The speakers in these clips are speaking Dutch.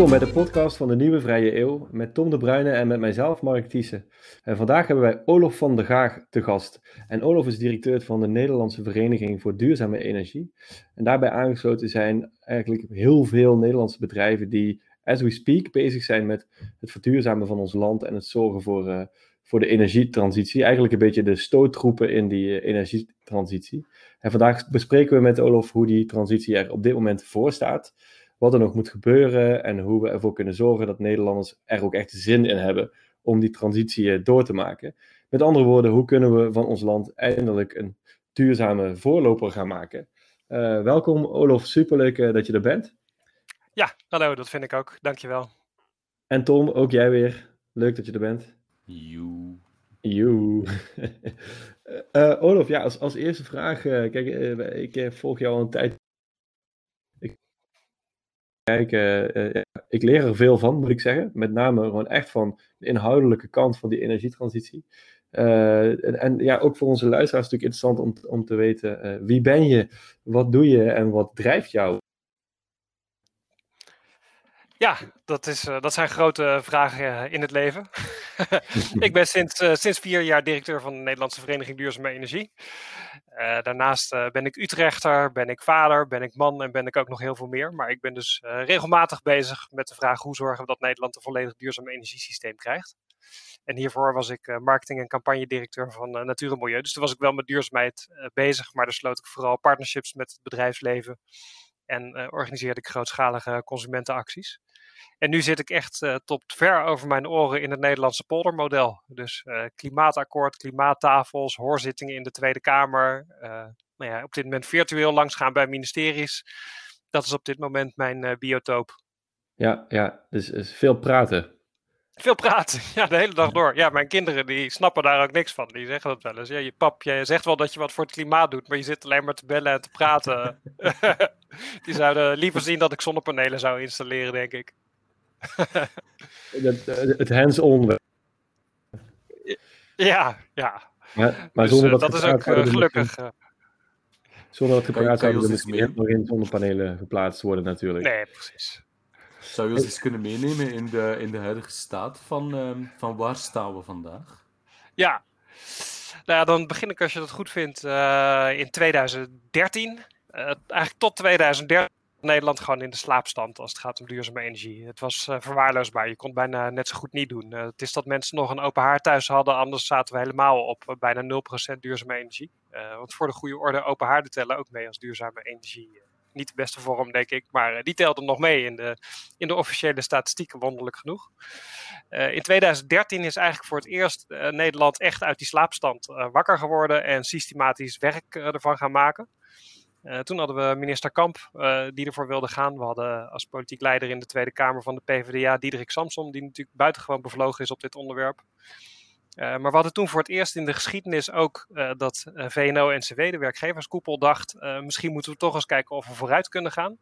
Welkom bij de podcast van de Nieuwe Vrije Eeuw met Tom de Bruyne en met mijzelf Mark Thiessen. En vandaag hebben wij Olof van der Gaag te gast. En Olof is directeur van de Nederlandse Vereniging voor Duurzame Energie. En daarbij aangesloten zijn eigenlijk heel veel Nederlandse bedrijven die, as we speak, bezig zijn met het verduurzamen van ons land en het zorgen voor, uh, voor de energietransitie. Eigenlijk een beetje de stoottroepen in die uh, energietransitie. En vandaag bespreken we met Olof hoe die transitie er op dit moment voor staat wat er nog moet gebeuren en hoe we ervoor kunnen zorgen dat Nederlanders er ook echt zin in hebben om die transitie eh, door te maken. Met andere woorden, hoe kunnen we van ons land eindelijk een duurzame voorloper gaan maken? Uh, welkom Olof, superleuk uh, dat je er bent. Ja, hallo, dat vind ik ook. Dankjewel. En Tom, ook jij weer. Leuk dat je er bent. Joe. Joe. uh, Olof, ja, als, als eerste vraag. kijk, ik volg jou al een tijd kijken. Uh, ik leer er veel van, moet ik zeggen. Met name gewoon echt van de inhoudelijke kant van die energietransitie. Uh, en, ja, ook voor onze luisteraars natuurlijk interessant om, om te weten wie ben je, wat doe je en wat drijft jou? Ja, dat, is, dat zijn grote vragen in het leven. ik ben sinds, sinds vier jaar directeur van de Nederlandse Vereniging Duurzame Energie. Daarnaast ben ik Utrechter, ben ik vader, ben ik man en ben ik ook nog heel veel meer. Maar ik ben dus regelmatig bezig met de vraag hoe zorgen we dat Nederland een volledig duurzaam energiesysteem krijgt. En hiervoor was ik marketing- en campagnedirecteur van Natuur en Milieu. Dus toen was ik wel met duurzaamheid bezig, maar daar sloot ik vooral partnerships met het bedrijfsleven. En organiseerde ik grootschalige consumentenacties. En nu zit ik echt uh, tot ver over mijn oren in het Nederlandse poldermodel. Dus uh, klimaatakkoord, klimaattafels, hoorzittingen in de Tweede Kamer. Uh, nou ja, op dit moment virtueel langsgaan bij ministeries. Dat is op dit moment mijn biotoop. Ja, ja dus, dus veel praten. Veel praten, ja, de hele dag door. Ja, mijn kinderen die snappen daar ook niks van. Die zeggen dat wel eens. Ja, je pap, jij zegt wel dat je wat voor het klimaat doet, maar je zit alleen maar te bellen en te praten. die zouden liever zien dat ik zonnepanelen zou installeren, denk ik. het, het hands-on. Ja, ja. Maar, maar dus, zonder dat, dat is ook uh, gelukkig. Zonder dat gepraat zouden er misschien nog in zonnepanelen geplaatst worden natuurlijk. Nee, precies. Zou je ons eens kunnen meenemen in de, in de huidige staat van, uh, van waar staan we vandaag? Ja, nou ja, dan begin ik als je dat goed vindt uh, in 2013. Uh, eigenlijk tot 2013 Nederland gewoon in de slaapstand als het gaat om duurzame energie. Het was uh, verwaarloosbaar. Je kon het bijna net zo goed niet doen. Uh, het is dat mensen nog een open haard thuis hadden, anders zaten we helemaal op uh, bijna 0% duurzame energie. want voor de goede orde, open haarden tellen ook mee als duurzame energie. niet de beste vorm, denk ik, maar die telden nog mee in de, in de officiële statistieken, wonderlijk genoeg. in 2013 is eigenlijk voor het eerst Nederland echt uit die slaapstand wakker geworden en systematisch werk ervan gaan maken. Uh, toen hadden we minister Kamp uh, die ervoor wilde gaan. We hadden als politiek leider in de Tweede Kamer van de PvdA Diederik Samson, die natuurlijk buitengewoon bevlogen is op dit onderwerp. Uh, maar we hadden toen voor het eerst in de geschiedenis ook dat VNO-NCW, de werkgeverskoepel, dacht: misschien moeten we toch eens kijken of we vooruit kunnen gaan.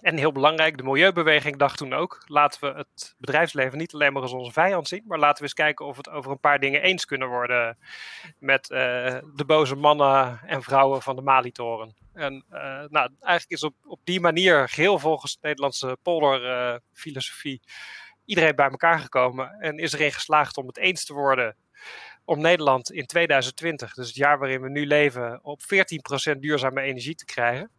En heel belangrijk, de milieubeweging dacht toen ook: laten we het bedrijfsleven niet alleen maar als onze vijand zien, maar laten we eens kijken of we het over een paar dingen eens kunnen worden met uh, de boze mannen en vrouwen van de Malitoren. En uh, nou, eigenlijk is op, op die manier, geheel volgens de Nederlandse polderfilosofie, uh, iedereen bij elkaar gekomen en is erin geslaagd om het eens te worden om Nederland in 2020, dus het jaar waarin we nu leven, op 14% duurzame energie te krijgen.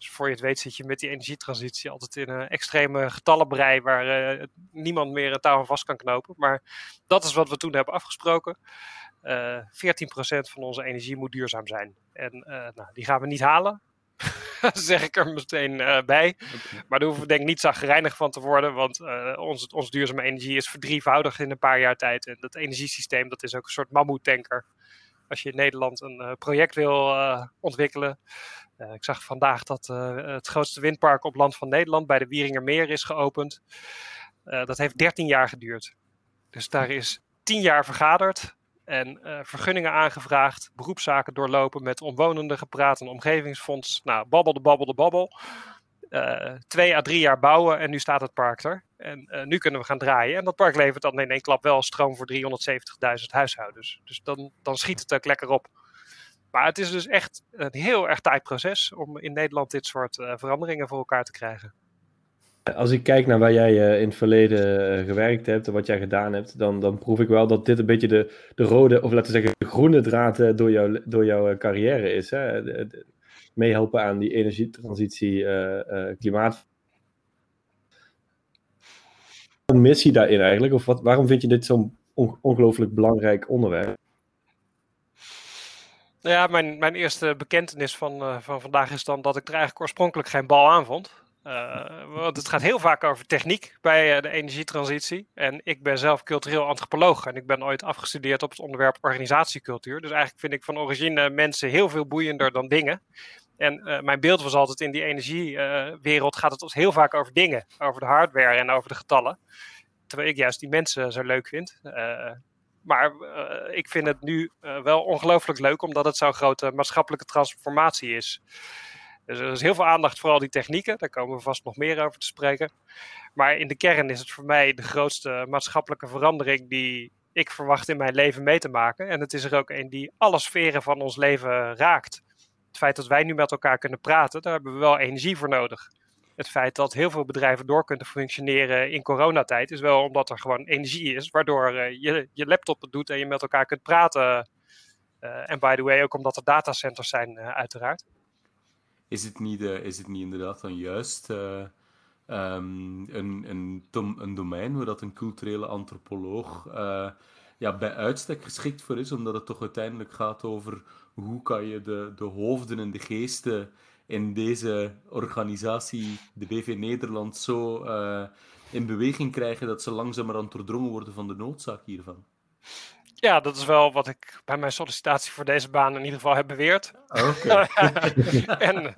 Dus voor je het weet zit je met die energietransitie altijd in een extreme getallenbrei waar uh, niemand meer een touw aan vast kan knopen. Maar dat is wat we toen hebben afgesproken. Uh, eh, 14% van onze energie moet duurzaam zijn. En uh, nou, die gaan we niet halen. zeg ik er meteen bij. Maar daar hoeven we denk ik niet zagrijnig van te worden. Want onze, onze duurzame energie is verdrievoudigd in een paar jaar tijd. En dat energiesysteem dat is ook een soort mammoetanker als je in Nederland een uh, project wil uh, ontwikkelen. Uh, ik zag vandaag dat het grootste windpark op land van Nederland bij de Wieringermeer is geopend. dat heeft 13 jaar geduurd. Dus daar is 10 jaar vergaderd en vergunningen aangevraagd, beroepszaken doorlopen, met omwonenden gepraat, een omgevingsfonds. Nou, babbel de babbel de babbel twee à drie jaar bouwen en nu staat het park er. En uh, nu kunnen we gaan draaien. En dat park levert dan in één klap wel stroom voor 370.000 huishoudens. Dus dan, dan schiet het ook lekker op. Maar het is dus echt een heel erg tijd proces om in Nederland dit soort uh, veranderingen voor elkaar te krijgen. Als ik kijk naar waar jij in het verleden gewerkt hebt en wat jij gedaan hebt, dan, dan proef ik wel dat dit een beetje de, de rode, of laten we zeggen, de groene draad door, jou, door jouw carrière is. Hè? Meehelpen aan die energietransitie, klimaat. Wat mis je daarin eigenlijk? Of wat, waarom vind je dit zo'n on, ongelooflijk belangrijk onderwerp? Nou ja, mijn, mijn eerste bekentenis van, van vandaag is dan dat ik er eigenlijk oorspronkelijk geen bal aan vond. Uh, want het gaat heel vaak over techniek bij uh, de energietransitie. En ik ben zelf cultureel antropoloog en ik ben ooit afgestudeerd op het onderwerp organisatiecultuur. Dus eigenlijk vind ik van origine mensen heel veel boeiender dan dingen. En uh, mijn beeld was altijd in die energiewereld gaat het heel vaak over dingen, over de hardware en over de getallen. Terwijl ik juist die mensen zo leuk vind. maar ik vind het nu wel ongelooflijk leuk omdat het zo'n grote maatschappelijke transformatie is. Dus er is heel veel aandacht vooral die technieken. Daar komen we vast nog meer over te spreken. Maar in de kern is het voor mij de grootste maatschappelijke verandering die ik verwacht in mijn leven mee te maken. En het is er ook een die alle sferen van ons leven raakt. Het feit dat wij nu met elkaar kunnen praten, daar hebben we wel energie voor nodig. Het feit dat heel veel bedrijven door kunnen functioneren in coronatijd, is wel omdat er gewoon energie is, waardoor uh, je je laptop doet en je met elkaar kunt praten. Uh, en by the way, ook omdat er datacenters zijn, uh, uiteraard is het niet, uh, is het niet inderdaad dan juist uh, um, een, een, een domein waar dat een culturele antropoloog uh, ja, bij uitstek geschikt voor is, omdat het toch uiteindelijk gaat over hoe kan je de, de hoofden en de geesten in deze organisatie, de BV Nederland, zo in beweging krijgen dat ze langzamerhand doordrongen worden van de noodzaak hiervan. Ja, dat is wel wat ik bij mijn sollicitatie voor deze baan in ieder geval heb beweerd. Okay. en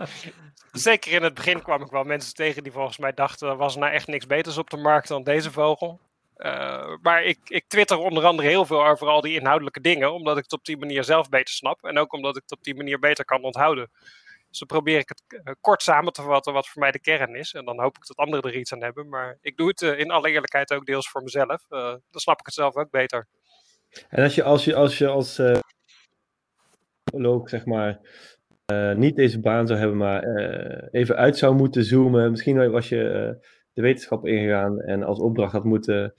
zeker in het begin kwam ik wel mensen tegen die volgens mij dachten: was er nou echt niks beters op de markt dan deze vogel? Uh, maar ik, ik twitter onder andere heel veel over al die inhoudelijke dingen, omdat ik het op die manier zelf beter snap en ook omdat ik het op die manier beter kan onthouden. Dus dan probeer ik het uh, kort samen te vatten wat voor mij de kern is. En dan hoop ik dat anderen er iets aan hebben. Maar ik doe het in alle eerlijkheid ook deels voor mezelf. dan snap ik het zelf ook beter. En als je als, je, als, je als uh, zeg maar, uh, niet deze baan zou hebben, maar uh, even uit zou moeten zoomen. Misschien was je de wetenschap ingegaan en als opdracht had moeten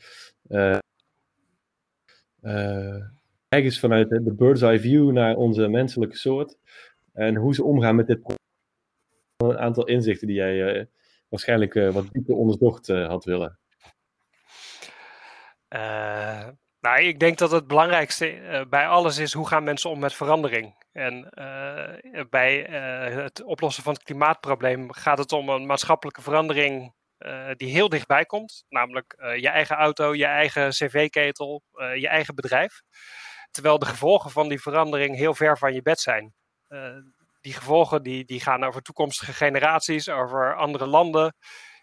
kijken vanuit de bird's eye view naar onze menselijke soort. En hoe ze omgaan met dit. Een aantal inzichten die jij waarschijnlijk wat dieper onderzocht had willen. Nou, ik denk dat het belangrijkste uh, bij alles is hoe gaan mensen om met verandering. En uh, bij uh, het oplossen van het klimaatprobleem gaat het om een maatschappelijke verandering die heel dichtbij komt. Namelijk je eigen auto, je eigen cv-ketel, je eigen bedrijf. Terwijl de gevolgen van die verandering heel ver van je bed zijn. die gevolgen die, die gaan over toekomstige generaties, over andere landen.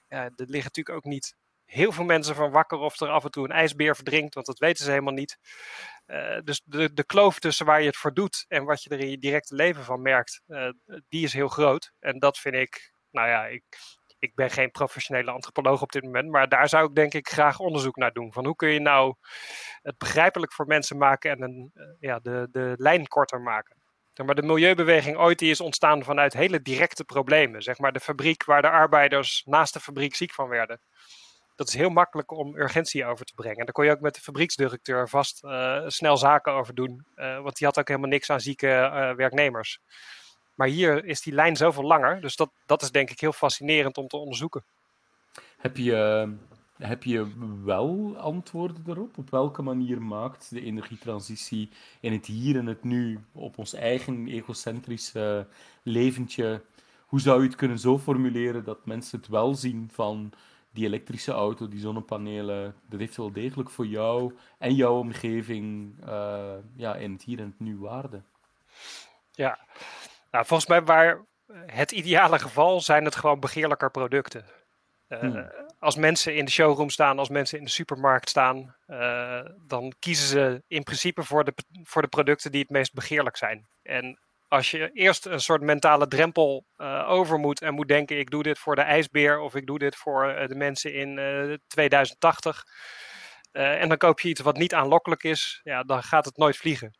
Ja, dat ligt natuurlijk ook niet heel veel mensen van wakker of er af en toe een ijsbeer verdrinkt, want dat weten ze helemaal niet. Uh, dus de, de kloof tussen waar je het voor doet en wat je er in je directe leven van merkt, uh, die is heel groot. En dat vind ik, nou ja, ik, ik ben geen professionele antropoloog op dit moment, maar daar zou ik denk ik graag onderzoek naar doen. Van hoe kun je nou het begrijpelijk voor mensen maken en een, uh, ja, de, de lijn korter maken. Maar de milieubeweging ooit die is ontstaan vanuit hele directe problemen. Zeg maar de fabriek waar de arbeiders naast de fabriek ziek van werden dat is heel makkelijk om urgentie over te brengen. En daar kon je ook met de fabrieksdirecteur vast uh, snel zaken over doen. Uh, want die had ook helemaal niks aan zieke uh, werknemers. Maar hier is die lijn zoveel langer. Dus dat, dat is denk ik heel fascinerend om te onderzoeken. Heb je, heb je wel antwoorden erop? Op welke manier maakt de energietransitie in het hier en het nu, op ons eigen egocentrische leventje, hoe zou je het kunnen zo formuleren dat mensen het wel zien van die elektrische auto, die zonnepanelen, dat heeft wel degelijk voor jou en jouw omgeving uh, ja, in het hier en het nu waarde. Ja, nou, volgens mij waar het ideale geval zijn het gewoon begeerlijker producten. Uh, hmm. Als mensen in de showroom staan, als mensen in de supermarkt staan, uh, dan kiezen ze in principe voor de, voor de producten die het meest begeerlijk zijn. En als je eerst een soort mentale drempel uh, over moet en moet denken: ik doe dit voor de ijsbeer of ik doe dit voor uh, de mensen in uh, 2080. en dan koop je iets wat niet aanlokkelijk is, ja, dan gaat het nooit vliegen.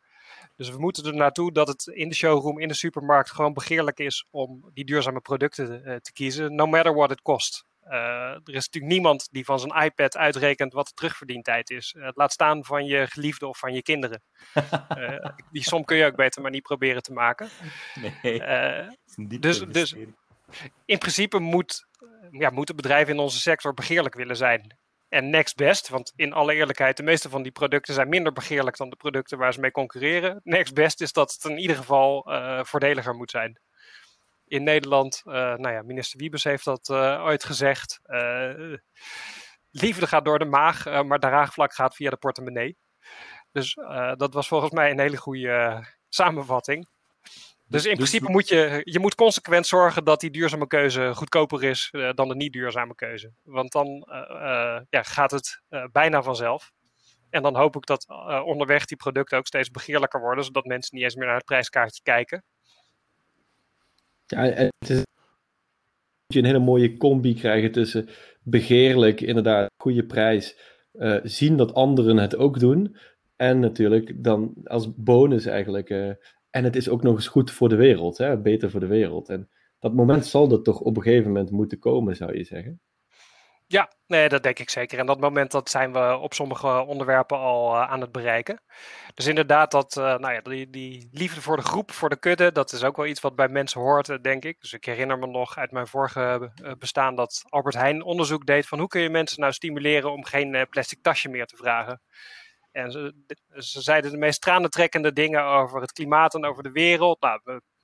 Dus we moeten er naartoe dat het in de showroom, in de supermarkt gewoon begeerlijk is om die duurzame producten te kiezen, no matter what it kost. Er is natuurlijk niemand die van zijn iPad uitrekent wat de terugverdientijd is. laat staan van je geliefde of van je kinderen. die som kun je ook beter maar niet proberen te maken. Nee, dus, dus in principe moet, ja, moeten bedrijven in onze sector begeerlijk willen zijn en next best. Want in alle eerlijkheid, de meeste van die producten zijn minder begeerlijk dan de producten waar ze mee concurreren. Next best is dat het in ieder geval uh, voordeliger moet zijn. In Nederland, uh, nou ja, minister Wiebes heeft dat uh, ooit gezegd. liefde gaat door de maag, maar de draagvlak gaat via de portemonnee. Dus dat was volgens mij een hele goede samenvatting. Dus in dus principe moet je, je moet consequent zorgen dat die duurzame keuze goedkoper is uh, dan de niet duurzame keuze. Want dan uh, uh, ja, gaat het bijna vanzelf. En dan hoop ik dat onderweg die producten ook steeds begeerlijker worden, zodat mensen niet eens meer naar het prijskaartje kijken. Ja, het is je een hele mooie combi krijgen tussen begeerlijk, inderdaad, goede prijs, zien dat anderen het ook doen. En natuurlijk dan als bonus eigenlijk en het is ook nog eens goed voor de wereld, hè? beter voor de wereld. En dat moment zal er toch op een gegeven moment moeten komen, zou je zeggen? Ja, nee, dat denk ik zeker. En dat moment dat zijn we op sommige onderwerpen al uh, aan het bereiken. Dus inderdaad, dat, uh, nou ja, die, liefde voor de groep, voor de kudde, dat is ook wel iets wat bij mensen hoort, uh, denk ik. Dus ik herinner me nog uit mijn vorige bestaan dat Albert Heijn onderzoek deed van hoe kun je mensen nou stimuleren om geen plastic tasje meer te vragen. En ze, ze, zeiden de meest tranentrekkende dingen over het klimaat en over de wereld.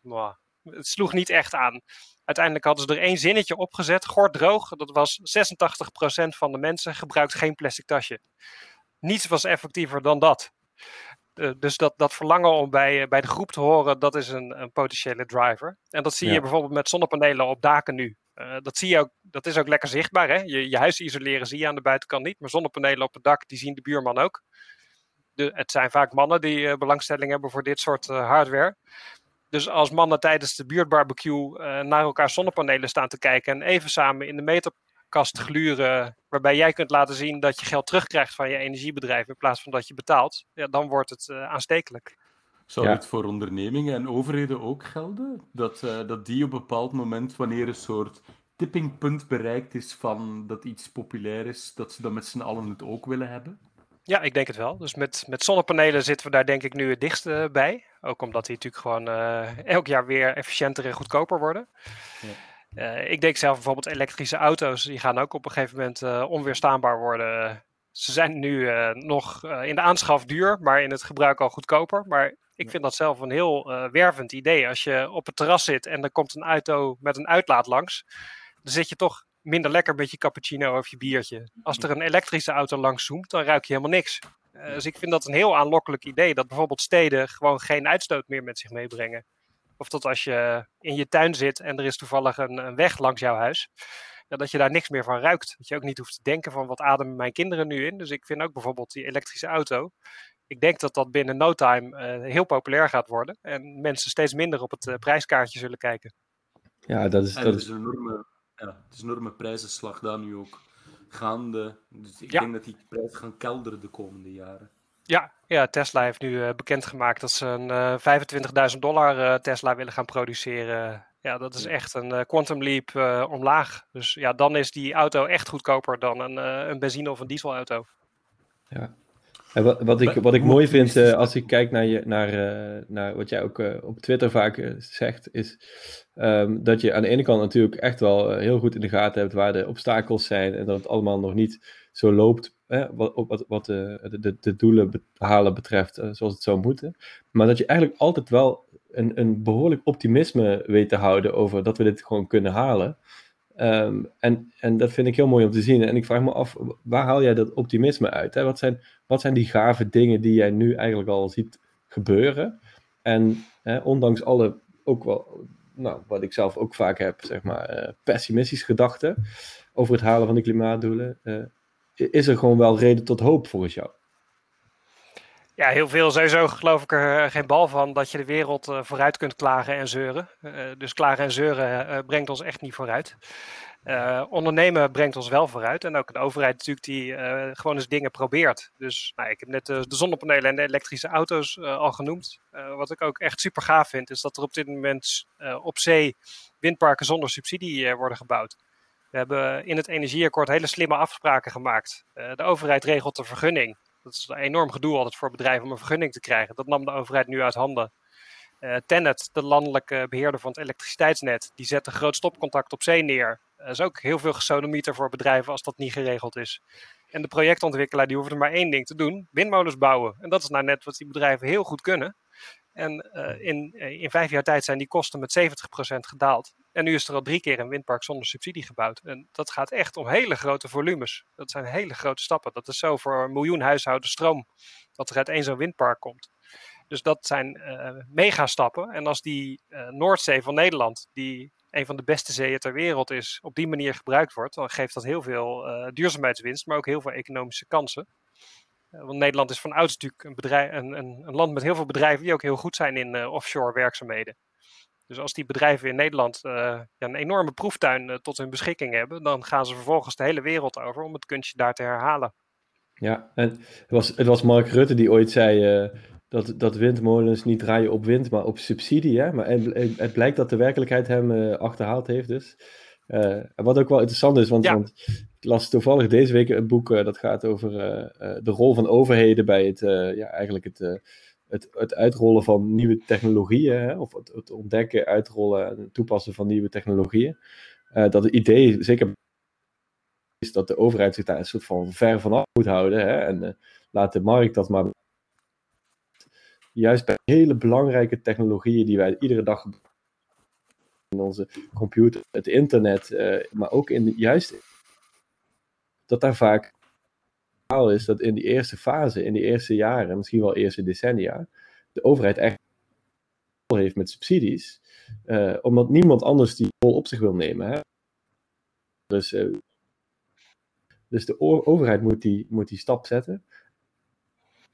Nou, het sloeg niet echt aan. Uiteindelijk hadden ze er één zinnetje opgezet, droog. Dat was 86% van de mensen gebruikt geen plastic tasje. Niets was effectiever dan dat. Uh, dus dat, dat verlangen om bij, uh, bij de groep te horen, dat is een, een potentiële driver. En dat zie ja. je bijvoorbeeld met zonnepanelen op daken nu. Uh, dat, zie je ook, dat is ook lekker zichtbaar. Hè? Je, je huis isoleren zie je aan de buitenkant niet, maar zonnepanelen op het dak, die zien de buurman ook de, het zijn vaak mannen die belangstelling hebben voor dit soort hardware. Dus als mannen tijdens de buurtbarbecue uh, naar elkaar zonnepanelen staan te kijken en even samen in de meterkast gluren, waarbij jij kunt laten zien dat je geld terugkrijgt van je energiebedrijf in plaats van dat je betaalt, ja, dan wordt het aanstekelijk. Zou ja. het voor ondernemingen en overheden ook gelden? Dat, dat die op een bepaald moment, wanneer een soort tippingpunt bereikt is van dat iets populair is, dat ze dan met z'n allen het ook willen hebben? Ja, ik denk het wel. Dus met, met zonnepanelen zitten we daar denk ik nu het dichtst bij. Ook omdat die natuurlijk gewoon uh, elk jaar weer efficiënter en goedkoper worden. Ja. Uh, ik denk zelf bijvoorbeeld elektrische auto's, die gaan ook op een gegeven moment uh, onweerstaanbaar worden. Ze zijn nu nog in de aanschaf duur, maar in het gebruik al goedkoper. Maar ik vind dat zelf een heel wervend idee. Als je op het terras zit en er komt een auto met een uitlaat langs, dan zit je toch minder lekker met je cappuccino of je biertje. Als er een elektrische auto langs zoomt, dan ruik je helemaal niks. Uh, dus ik vind dat een heel aanlokkelijk idee. Dat bijvoorbeeld steden gewoon geen uitstoot meer met zich meebrengen. Of dat als je in je tuin zit en er is toevallig een, een weg langs jouw huis. Ja, dat je daar niks meer van ruikt. Dat je ook niet hoeft te denken van wat ademen mijn kinderen nu in. Dus ik vind ook bijvoorbeeld die elektrische auto. Ik denk dat dat binnen no time uh, heel populair gaat worden. En mensen steeds minder op het uh, prijskaartje zullen kijken. Ja, dat is, dat is een enorme ja, het is een enorme prijzenslag daar nu ook gaande. Dus ik ja. denk dat die prijzen gaan kelderen de komende jaren. Ja, ja Tesla heeft nu uh, bekendgemaakt dat ze een uh, 25.000 dollar uh, Tesla willen gaan produceren. Ja, dat is echt een quantum leap omlaag. Dus ja, dan is die auto echt goedkoper dan een, een benzine- of een dieselauto. Ja, en wat, wat, ik, wat ik mooi vind uh, als ik kijk naar, je, naar, uh, naar wat jij ook uh, op Twitter vaak zegt, is um, dat je aan de ene kant natuurlijk echt wel heel goed in de gaten hebt waar de obstakels zijn en dat het allemaal nog niet zo loopt hè, wat, wat, wat de, de, de doelen behalen betreft zoals het zou moeten. Maar dat je eigenlijk altijd wel een, een behoorlijk optimisme weet te houden over dat we dit gewoon kunnen halen. Um, en, en dat vind ik heel mooi om te zien. En ik vraag me af, waar haal jij dat optimisme uit? Hè? Wat, zijn, wat zijn die gave dingen die jij nu eigenlijk al ziet gebeuren? En hè, ondanks alle, ook wel, nou, wat ik zelf ook vaak heb, zeg maar, uh, pessimistische gedachten over het halen van de klimaatdoelen, uh, is er gewoon wel reden tot hoop volgens jou? Ja, heel veel. Sowieso geloof ik er eh, geen bal van dat je de wereld uh, vooruit kunt klagen en zeuren. Uh, dus klagen en zeuren uh, brengt ons echt niet vooruit. ondernemen brengt ons wel vooruit. En ook een overheid natuurlijk die gewoon eens dingen probeert. Dus nou, ik heb net de zonnepanelen en de elektrische auto's al genoemd. wat ik ook echt super gaaf vind, is dat er op dit moment op zee windparken zonder subsidie worden gebouwd. We hebben in het energieakkoord hele slimme afspraken gemaakt. de overheid regelt de vergunning. Dat is een enorm gedoe altijd voor bedrijven om een vergunning te krijgen. Dat nam de overheid nu uit handen. Uh, Tennet, de landelijke beheerder van het elektriciteitsnet, die zet een groot stopcontact op zee neer. Dat is ook heel veel gesodemieter voor bedrijven als dat niet geregeld is. En de projectontwikkelaar die hoeft er maar één ding te doen: windmolens bouwen. En dat is nou net wat die bedrijven heel goed kunnen. En uh, in, uh, in vijf jaar tijd zijn die kosten met 70% gedaald. En nu is er al drie keer een windpark zonder subsidie gebouwd. En dat gaat echt om hele grote volumes. Dat zijn hele grote stappen. Dat is zo voor een miljoen huishoudens stroom dat er uit één zo'n windpark komt. Dus dat zijn uh, megastappen. En als die Noordzee van Nederland, die een van de beste zeeën ter wereld is, op die manier gebruikt wordt, dan geeft dat heel veel duurzaamheidswinst, maar ook heel veel economische kansen. Eh, want Nederland is van ouds natuurlijk een, bedrijf, een, een, land met heel veel bedrijven die ook heel goed zijn in offshore werkzaamheden. Dus als die bedrijven in Nederland uh, ja, een enorme proeftuin tot hun beschikking hebben, dan gaan ze vervolgens de hele wereld over om het kunstje daar te herhalen. Ja, en het was, het was Mark Rutte die ooit zei dat, dat windmolens niet draaien op wind, maar op subsidie. Hè? Maar het, het blijkt dat de werkelijkheid hem achterhaald heeft dus. wat ook wel interessant is, want, ja. want ik las toevallig deze week een boek dat gaat over de rol van overheden bij het, ja, eigenlijk het, het, het uitrollen van nieuwe technologieën, of het, het, ontdekken, uitrollen en toepassen van nieuwe technologieën. dat het idee zeker is dat de overheid zich daar een soort van ver vanaf moet houden hè, en laat de markt dat maar. Juist bij hele belangrijke technologieën die wij iedere dag in onze computer, het internet, maar ook in juist dat daar vaak is dat in die eerste fase, in die eerste jaren, misschien wel eerste decennia, de overheid echt heeft met subsidies, uh, omdat niemand anders die rol op zich wil nemen. Hè? Dus, uh, dus de overheid moet die, moet die stap zetten. Op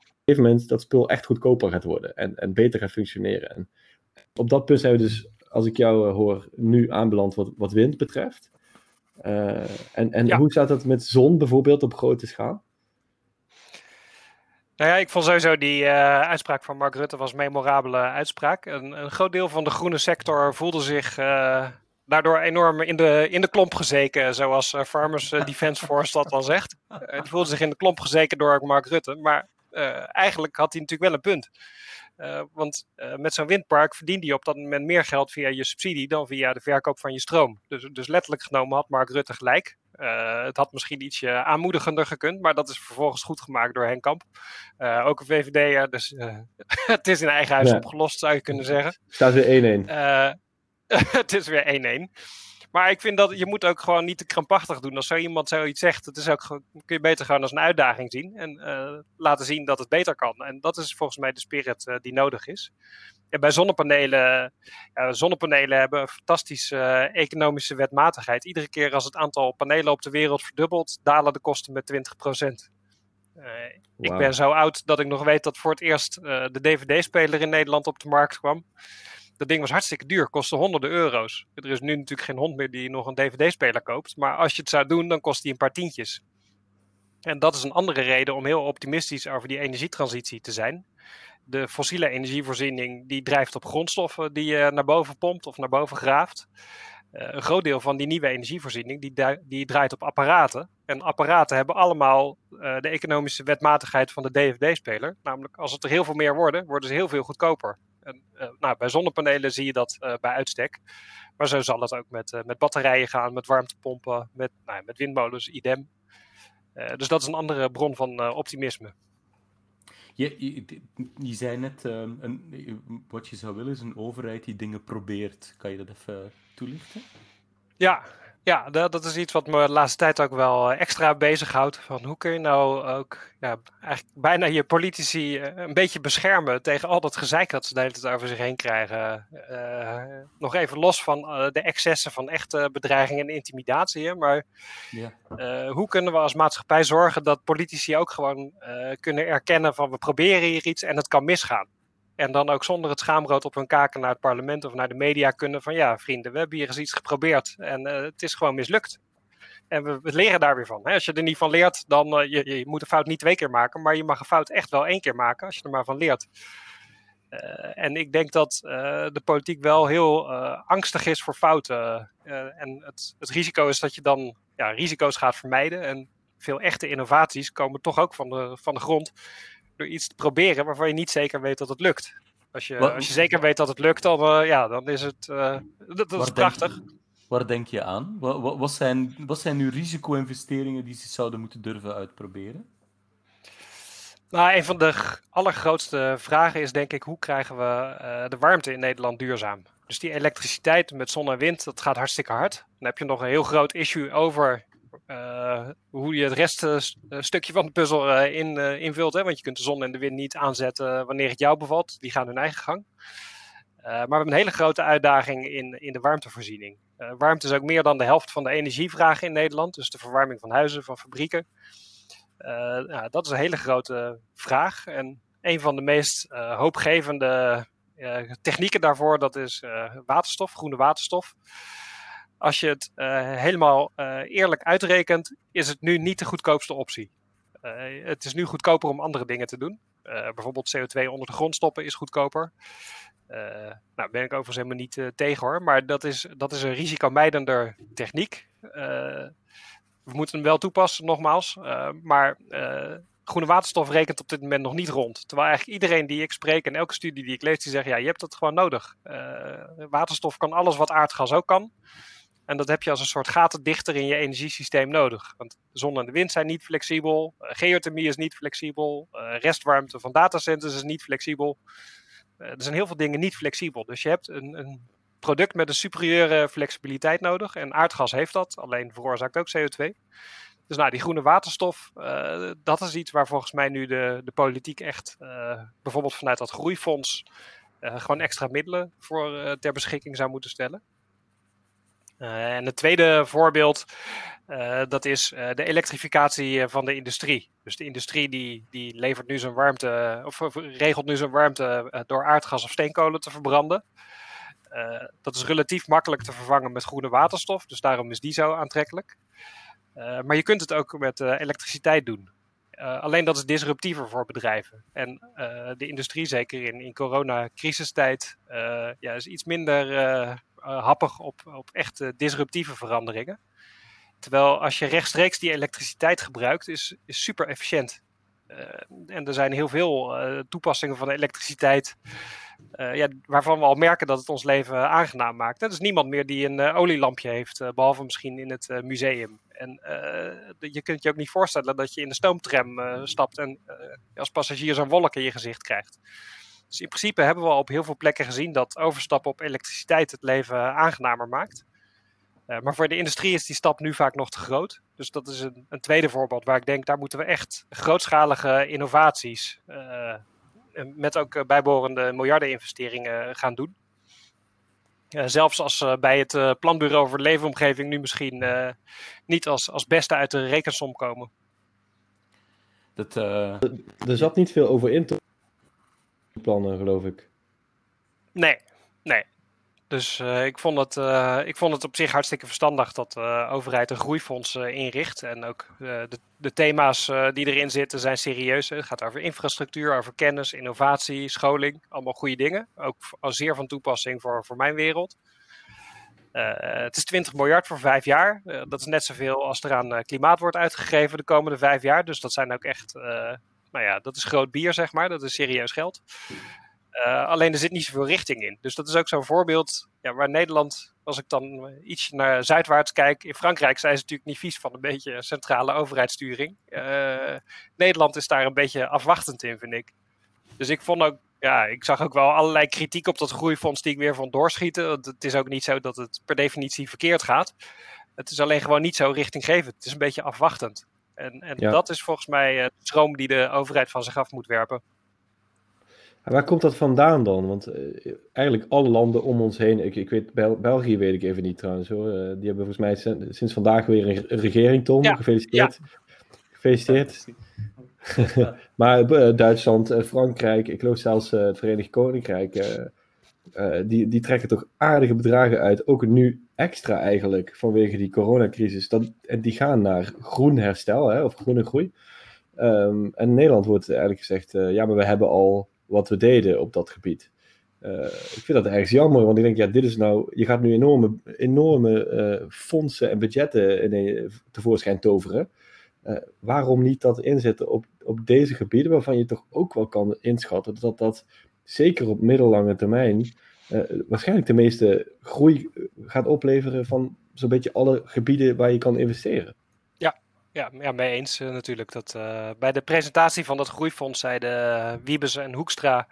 een gegeven moment dat spul echt goedkoper gaat worden en, en beter gaat functioneren. En op dat punt zijn we dus, als ik jou uh, hoor, nu aanbeland wat, wat wind betreft. En en ja. hoe staat dat met zon bijvoorbeeld op grote schaal? Nou ja, ik vond sowieso die uh, uitspraak van Mark Rutte was een memorabele uitspraak. Een, een groot deel van de groene sector voelde zich uh, daardoor enorm in de, in de klomp gezeken, zoals Farmers Defence Force dat dan zegt. die voelde zich in de klomp gezeken door Mark Rutte, maar eigenlijk had hij natuurlijk wel een punt. Want met zo'n windpark verdient hij op dat moment meer geld via je subsidie dan via de verkoop van je stroom. Dus, dus letterlijk genomen had Mark Rutte gelijk. Uh, het had misschien ietsje aanmoedigender gekund, maar dat is vervolgens goed gemaakt door Henk Kamp. ook een VVD'er, dus het is in eigen huis ja. opgelost, zou je kunnen zeggen. Staat weer 1-1. het is weer 1-1. Maar ik vind dat je moet ook gewoon niet te krampachtig doen. Als zo iemand zoiets zegt, het is ook, kun je beter gewoon als een uitdaging zien. En laten zien dat het beter kan. En dat is volgens mij de spirit die nodig is. Bij zonnepanelen, ja, zonnepanelen hebben een fantastische uh, economische wetmatigheid. Iedere keer als het aantal panelen op de wereld verdubbelt, dalen de kosten met 20%. Uh, wow. Ik ben zo oud dat ik nog weet dat voor het eerst uh, de DVD-speler in Nederland op de markt kwam. Dat ding was hartstikke duur, kostte honderden euro's. Er is nu natuurlijk geen hond meer die nog een DVD-speler koopt. Maar als je het zou doen, dan kost die een paar tientjes. En dat is een andere reden om heel optimistisch over die energietransitie te zijn. De fossiele energievoorziening die drijft op grondstoffen die je naar boven pompt of naar boven graaft. Uh, een groot deel van die nieuwe energievoorziening die, die draait op apparaten. En apparaten hebben allemaal uh, de economische wetmatigheid van de DVD-speler. Namelijk, als het er heel veel meer worden, worden ze heel veel goedkoper. En, nou, bij zonnepanelen zie je dat bij uitstek. Maar zo zal het ook met, met batterijen gaan, met warmtepompen, met, nou, met windmolens, idem. dus dat is een andere bron van optimisme. Je, je, je, zei net, um, een, wat je zou willen is een overheid die dingen probeert. Kan je dat even toelichten? Ja, ja, dat, dat, is iets wat me de laatste tijd ook wel eh, extra bezighoudt. Van hoe kun je nou ook ja, eigenlijk bijna je politici eh, een beetje beschermen tegen al dat gezeik dat ze de hele tijd over zich heen krijgen. Uh, nog even los van uh, de excessen van echte bedreiging en intimidatie. Maar ja. uh, hoe kunnen we als maatschappij zorgen dat politici ook gewoon kunnen erkennen van we proberen hier iets en het kan misgaan. En dan ook zonder het schaamrood op hun kaken naar het parlement of naar de media kunnen van ja, vrienden, we hebben hier eens iets geprobeerd en uh, het is gewoon mislukt. En we, leren daar weer van. Hè? Als je er niet van leert, dan uh, je, je moet een fout niet twee keer maken, maar je mag een fout echt wel één keer maken als je er maar van leert. en ik denk dat de politiek wel heel angstig is voor fouten. en het, het, risico is dat je dan ja, risico's gaat vermijden. En veel echte innovaties komen toch ook van de, van de grond door iets te proberen waarvan je niet zeker weet dat het lukt. Als je, als je zeker weet dat het lukt, dan, ja, dan is het dat, dat is prachtig. Waar denk je aan? Wat, wat, zijn, wat zijn nu risico-investeringen die ze zouden moeten durven uitproberen? Nou, een van de allergrootste vragen is denk ik, hoe krijgen we uh, de warmte in Nederland duurzaam? Dus die elektriciteit met zon en wind, dat gaat hartstikke hard. Dan heb je nog een heel groot issue over hoe je het reststukje van de puzzel in, invult. Hè? Want je kunt de zon en de wind niet aanzetten wanneer het jou bevalt. Die gaan hun eigen gang. maar we hebben een hele grote uitdaging in, in de warmtevoorziening. Warmte is ook meer dan de helft van de energievraag in Nederland. Dus de verwarming van huizen, van fabrieken. Dat is een hele grote vraag. En een van de meest hoopgevende technieken daarvoor, dat is waterstof, groene waterstof. Als je het helemaal eerlijk uitrekent, is het nu niet de goedkoopste optie. het is nu goedkoper om andere dingen te doen. bijvoorbeeld CO2 onder de grond stoppen is goedkoper. Uh, nou, ben ik overigens helemaal niet tegen hoor. Maar dat is, dat is een risicomijdender techniek. We moeten hem wel toepassen, nogmaals. maar groene waterstof rekent op dit moment nog niet rond. Terwijl eigenlijk iedereen die ik spreek en elke studie die ik lees, die zegt: ja, je hebt dat gewoon nodig. waterstof kan alles wat aardgas ook kan. En dat heb je als een soort gatendichter in je energiesysteem nodig. Want zon en de wind zijn niet flexibel. geothermie is niet flexibel. restwarmte van datacenters is niet flexibel. Eh, er zijn heel veel dingen niet flexibel. Dus je hebt een, een product met een superieure flexibiliteit nodig. En aardgas heeft dat, alleen veroorzaakt ook CO2. Dus nou, die groene waterstof, dat is iets waar volgens mij nu de, de politiek echt, bijvoorbeeld vanuit dat groeifonds, gewoon extra middelen voor ter beschikking zou moeten stellen. En het tweede voorbeeld, dat is de elektrificatie van de industrie. Dus de industrie die, die levert nu zijn warmte, of, regelt nu zijn warmte door aardgas of steenkolen te verbranden. Dat is relatief makkelijk te vervangen met groene waterstof, dus daarom is die zo aantrekkelijk. Maar je kunt het ook met elektriciteit doen. alleen dat is disruptiever voor bedrijven. En de industrie, zeker in, in coronacrisistijd, ja, is iets minder happig op, op echt disruptieve veranderingen. Terwijl als je rechtstreeks die elektriciteit gebruikt, is, is super efficiënt. Uh, en er zijn heel veel uh, toepassingen van elektriciteit ja, waarvan we al merken dat het ons leven aangenaam maakt. Er is niemand meer die een olielampje heeft, behalve misschien in het museum. En je kunt je ook niet voorstellen dat je in de stoomtram stapt en als passagier zo'n wolk in je gezicht krijgt. Dus in principe hebben we al op heel veel plekken gezien dat overstappen op elektriciteit het leven aangenamer maakt. Uh, maar voor de industrie is die stap nu vaak nog te groot. Dus dat is een, een tweede voorbeeld waar ik denk, daar moeten we echt grootschalige innovaties uh, met ook bijbehorende miljardeninvesteringen gaan doen. Uh, zelfs als bij het Planbureau voor de Leefomgeving nu misschien niet als, als beste uit de rekensom komen. Dat, Er zat niet veel over in te plannen, geloof ik. Nee, nee. Dus uh, ik, vond het, uh, ik vond het op zich hartstikke verstandig dat de uh, overheid een groeifonds inricht. En ook de, de, thema's die erin zitten zijn serieus. Het gaat over infrastructuur, over kennis, innovatie, scholing. Allemaal goede dingen. Ook zeer van toepassing voor, voor mijn wereld. het is 20 miljard voor vijf jaar. dat is net zoveel als er aan klimaat wordt uitgegeven de komende vijf jaar. Dus dat zijn ook echt, nou ja, dat is groot bier zeg maar. Dat is serieus geld. Uh, alleen er zit niet zoveel richting in. Dus dat is ook zo'n voorbeeld ja, waar Nederland, als ik dan iets naar zuidwaarts kijk, in Frankrijk zijn ze natuurlijk niet vies van een beetje centrale overheidssturing. Uh, Nederland is daar een beetje afwachtend in, vind ik. Dus ik vond ook, ja, ik zag ook wel allerlei kritiek op dat groeifonds die ik weer van doorschieten. Want het is ook niet zo dat het per definitie verkeerd gaat. Het is alleen gewoon niet zo richtinggevend. Het is een beetje afwachtend. En, en ja. dat is volgens mij de stroom die de overheid van zich af moet werpen. Waar komt dat vandaan dan? Want uh, eigenlijk alle landen om ons heen, ik, ik weet, Bel België weet ik even niet trouwens hoor. Uh, die hebben volgens mij sinds, sinds vandaag weer een, een regering, Tom. Ja. Gefeliciteerd. Ja. Gefeliciteerd. Maar uh, Duitsland, Frankrijk, ik geloof zelfs het Verenigd Koninkrijk, die, die trekken toch aardige bedragen uit. Ook nu extra eigenlijk vanwege die coronacrisis. En die gaan naar groen herstel hè, of groene groei. Um, en Nederland wordt eigenlijk gezegd, ja maar we hebben al wat we deden op dat gebied. Uh, ik vind dat ergens jammer, want ik denk, ja, dit is nou, je gaat nu enorme, enorme uh, fondsen en budgetten in, tevoorschijn toveren. Waarom niet dat inzetten op, op deze gebieden, waarvan je toch ook wel kan inschatten dat dat zeker op middellange termijn waarschijnlijk de meeste groei gaat opleveren van zo'n beetje alle gebieden waar je kan investeren. Ja, ja, ja mee eens natuurlijk. Dat, bij de presentatie van dat groeifonds zeiden Wiebes en Hoekstra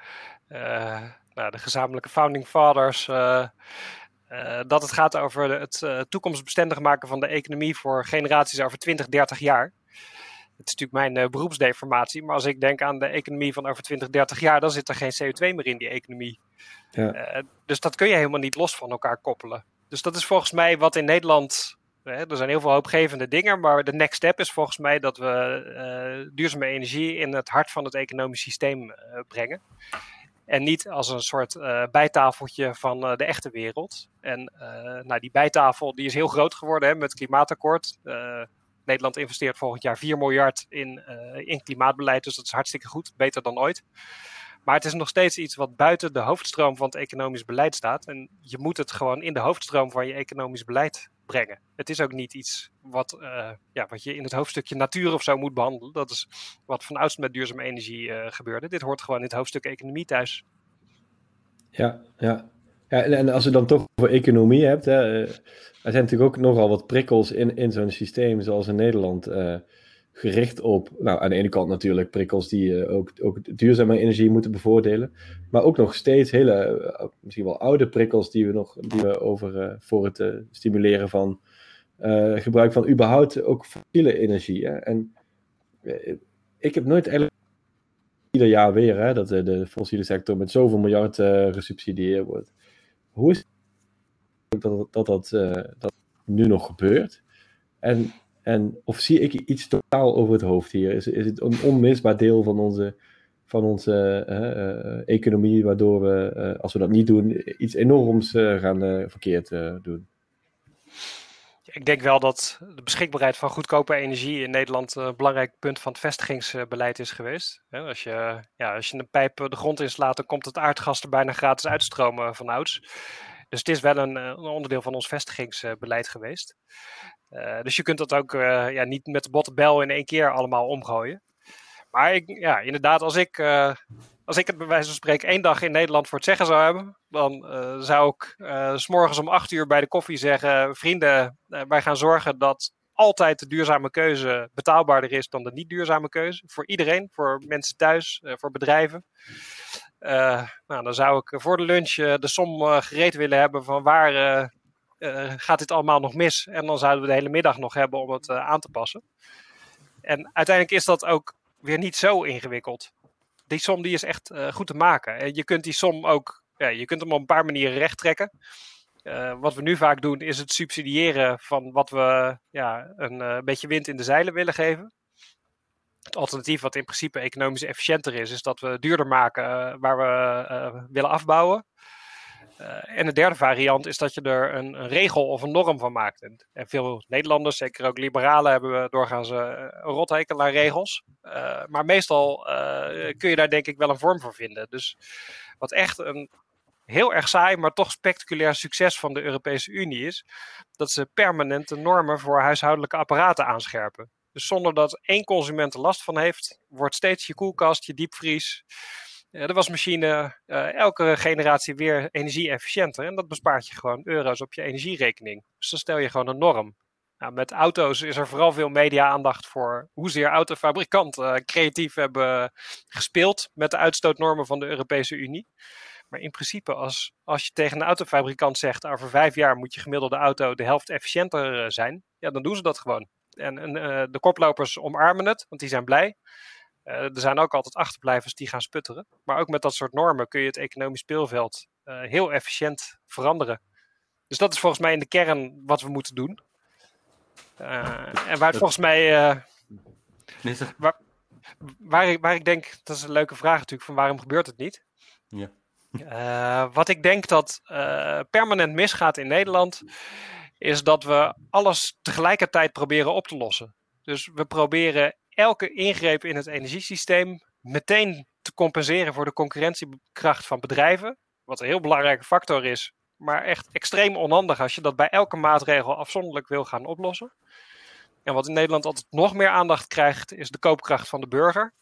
nou, de gezamenlijke founding fathers. Dat het gaat over het toekomstbestendig maken van de economie voor generaties over 20, 30 jaar. Het is natuurlijk mijn beroepsdeformatie, maar als ik denk aan de economie van over 20, 30 jaar, dan zit er geen CO2 meer in die economie. Ja. dus dat kun je helemaal niet los van elkaar koppelen. Dus dat is volgens mij wat in Nederland er zijn heel veel hoopgevende dingen, maar de next step is volgens mij dat we duurzame energie in het hart van het economisch systeem brengen. En niet als een soort bijtafeltje van de echte wereld. En nou, die bijtafel die is heel groot geworden hè, met het klimaatakkoord. Nederland investeert volgend jaar 4 miljard in, in klimaatbeleid, dus dat is hartstikke goed, beter dan ooit. Maar het is nog steeds iets wat buiten de hoofdstroom van het economisch beleid staat. En je moet het gewoon in de hoofdstroom van je economisch beleid brengen. Het is ook niet iets wat, uh, ja, wat je in het hoofdstukje natuur of zo moet behandelen. Dat is wat van ouds met duurzame energie uh, gebeurde. Dit hoort gewoon in het hoofdstuk economie thuis. Ja, ja. en, als je dan toch over economie hebt, hè, uh, er zijn natuurlijk ook nogal wat prikkels in, in zo'n systeem zoals in Nederland gericht op, nou aan de ene kant natuurlijk prikkels die uh, ook, ook duurzame energie moeten bevoordelen, maar ook nog steeds hele, uh, misschien wel oude prikkels die we nog die we over uh, voor het stimuleren van gebruik van überhaupt ook fossiele energie. Hè? En ik heb nooit eigenlijk ieder jaar weer hè, dat de fossiele sector met zoveel miljard gesubsidieerd wordt. Hoe is het dat dat, dat, dat nu nog gebeurt? En en of zie ik iets totaal over het hoofd hier? Is, is het een onmisbaar deel van onze, van onze uh, economie, waardoor we, uh, als we dat niet doen, iets enorms gaan verkeerd doen? Ik denk wel dat de beschikbaarheid van goedkope energie in Nederland een belangrijk punt van het vestigingsbeleid is geweest. Als je, ja, als je een pijp de grond inslaat, dan komt het aardgas er bijna gratis uitstromen van ouds. Dus het is wel een, een onderdeel van ons vestigingsbeleid geweest. Uh, dus je kunt dat ook uh, ja, niet met de botte bel in één keer allemaal omgooien. Maar ik, ja, inderdaad, als ik, uh, als ik het bij wijze van spreken één dag in Nederland voor het zeggen zou hebben, dan zou ik s morgens om acht uur bij de koffie zeggen: Vrienden, wij gaan zorgen dat altijd de duurzame keuze betaalbaarder is dan de niet duurzame keuze. Voor iedereen, voor mensen thuis, voor bedrijven. nou, dan zou ik voor de lunch de som gereed willen hebben van waar uh, gaat dit allemaal nog mis? En dan zouden we de hele middag nog hebben om het uh, aan te passen. En uiteindelijk is dat ook weer niet zo ingewikkeld. Die som die is echt uh, goed te maken. En je kunt die som ook, ja, je kunt hem op een paar manieren recht trekken. wat we nu vaak doen is het subsidiëren van wat we ja, een beetje wind in de zeilen willen geven. Het alternatief wat in principe economisch efficiënter is, is dat we duurder maken waar we willen afbouwen. Uh, en de derde variant is dat je er een, een, regel of een norm van maakt. En, veel Nederlanders, zeker ook liberalen, hebben doorgaans een rothekel naar regels. Uh, maar meestal kun je daar denk ik wel een vorm voor vinden. Dus wat echt een heel erg saai, maar toch spectaculair succes van de Europese Unie is, dat ze permanente normen voor huishoudelijke apparaten aanscherpen. Dus zonder dat één consument er last van heeft, wordt steeds je koelkast, je diepvries, de wasmachine uh, elke generatie weer energie-efficiënter. En dat bespaart je gewoon euro's op je energierekening. Dus dan stel je gewoon een norm. Nou, met auto's is er vooral veel media-aandacht voor hoezeer autofabrikanten uh, creatief hebben gespeeld met de uitstootnormen van de Europese Unie. Maar in principe, als, als je tegen een autofabrikant zegt: over vijf jaar moet je gemiddelde auto de helft efficiënter uh, zijn, ja, dan doen ze dat gewoon. En, en de koplopers omarmen het, want die zijn blij. Uh, er zijn ook altijd achterblijvers die gaan sputteren. Maar ook met dat soort normen kun je het economisch speelveld uh, heel efficiënt veranderen. Dus dat is volgens mij in de kern wat we moeten doen. Uh, en waar volgens mij. Waar, ik, waar ik denk, dat is een leuke vraag natuurlijk, van waarom gebeurt het niet? Ja. wat ik denk dat permanent misgaat in Nederland, is dat we alles tegelijkertijd proberen op te lossen. Dus we proberen elke ingreep in het energiesysteem meteen te compenseren voor de concurrentiekracht van bedrijven. Wat een heel belangrijke factor is, maar echt extreem onhandig als je dat bij elke maatregel afzonderlijk wil gaan oplossen. En wat in Nederland altijd nog meer aandacht krijgt, is de koopkracht van de burger.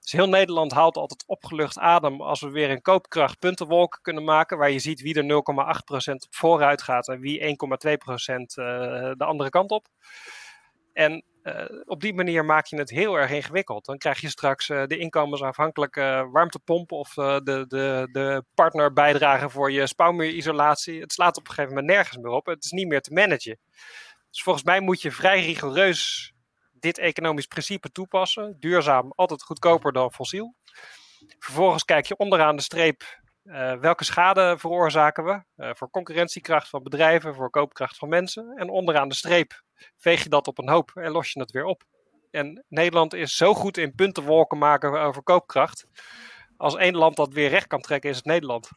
Dus heel Nederland haalt altijd opgelucht adem als we weer een koopkrachtpuntenwolk kunnen maken, waar je ziet wie er 0,8% op vooruit gaat en wie 1,2% uh, de andere kant op. En op die manier maak je het heel erg ingewikkeld. Dan krijg je straks uh, de inkomensafhankelijke warmtepomp of uh, de, de, de partnerbijdrage voor je spouwmuurisolatie. Het slaat op een gegeven moment nergens meer op. Het is niet meer te managen. Dus volgens mij moet je vrij rigoureus dit economisch principe toepassen. Duurzaam, altijd goedkoper dan fossiel. Vervolgens kijk je onderaan de streep uh, welke schade veroorzaken we? Uh, voor concurrentiekracht van bedrijven, voor koopkracht van mensen. En onderaan de streep veeg je dat op een hoop en los je het weer op. En Nederland is zo goed in puntenwolken maken over koopkracht. Als één land dat weer recht kan trekken, is het Nederland.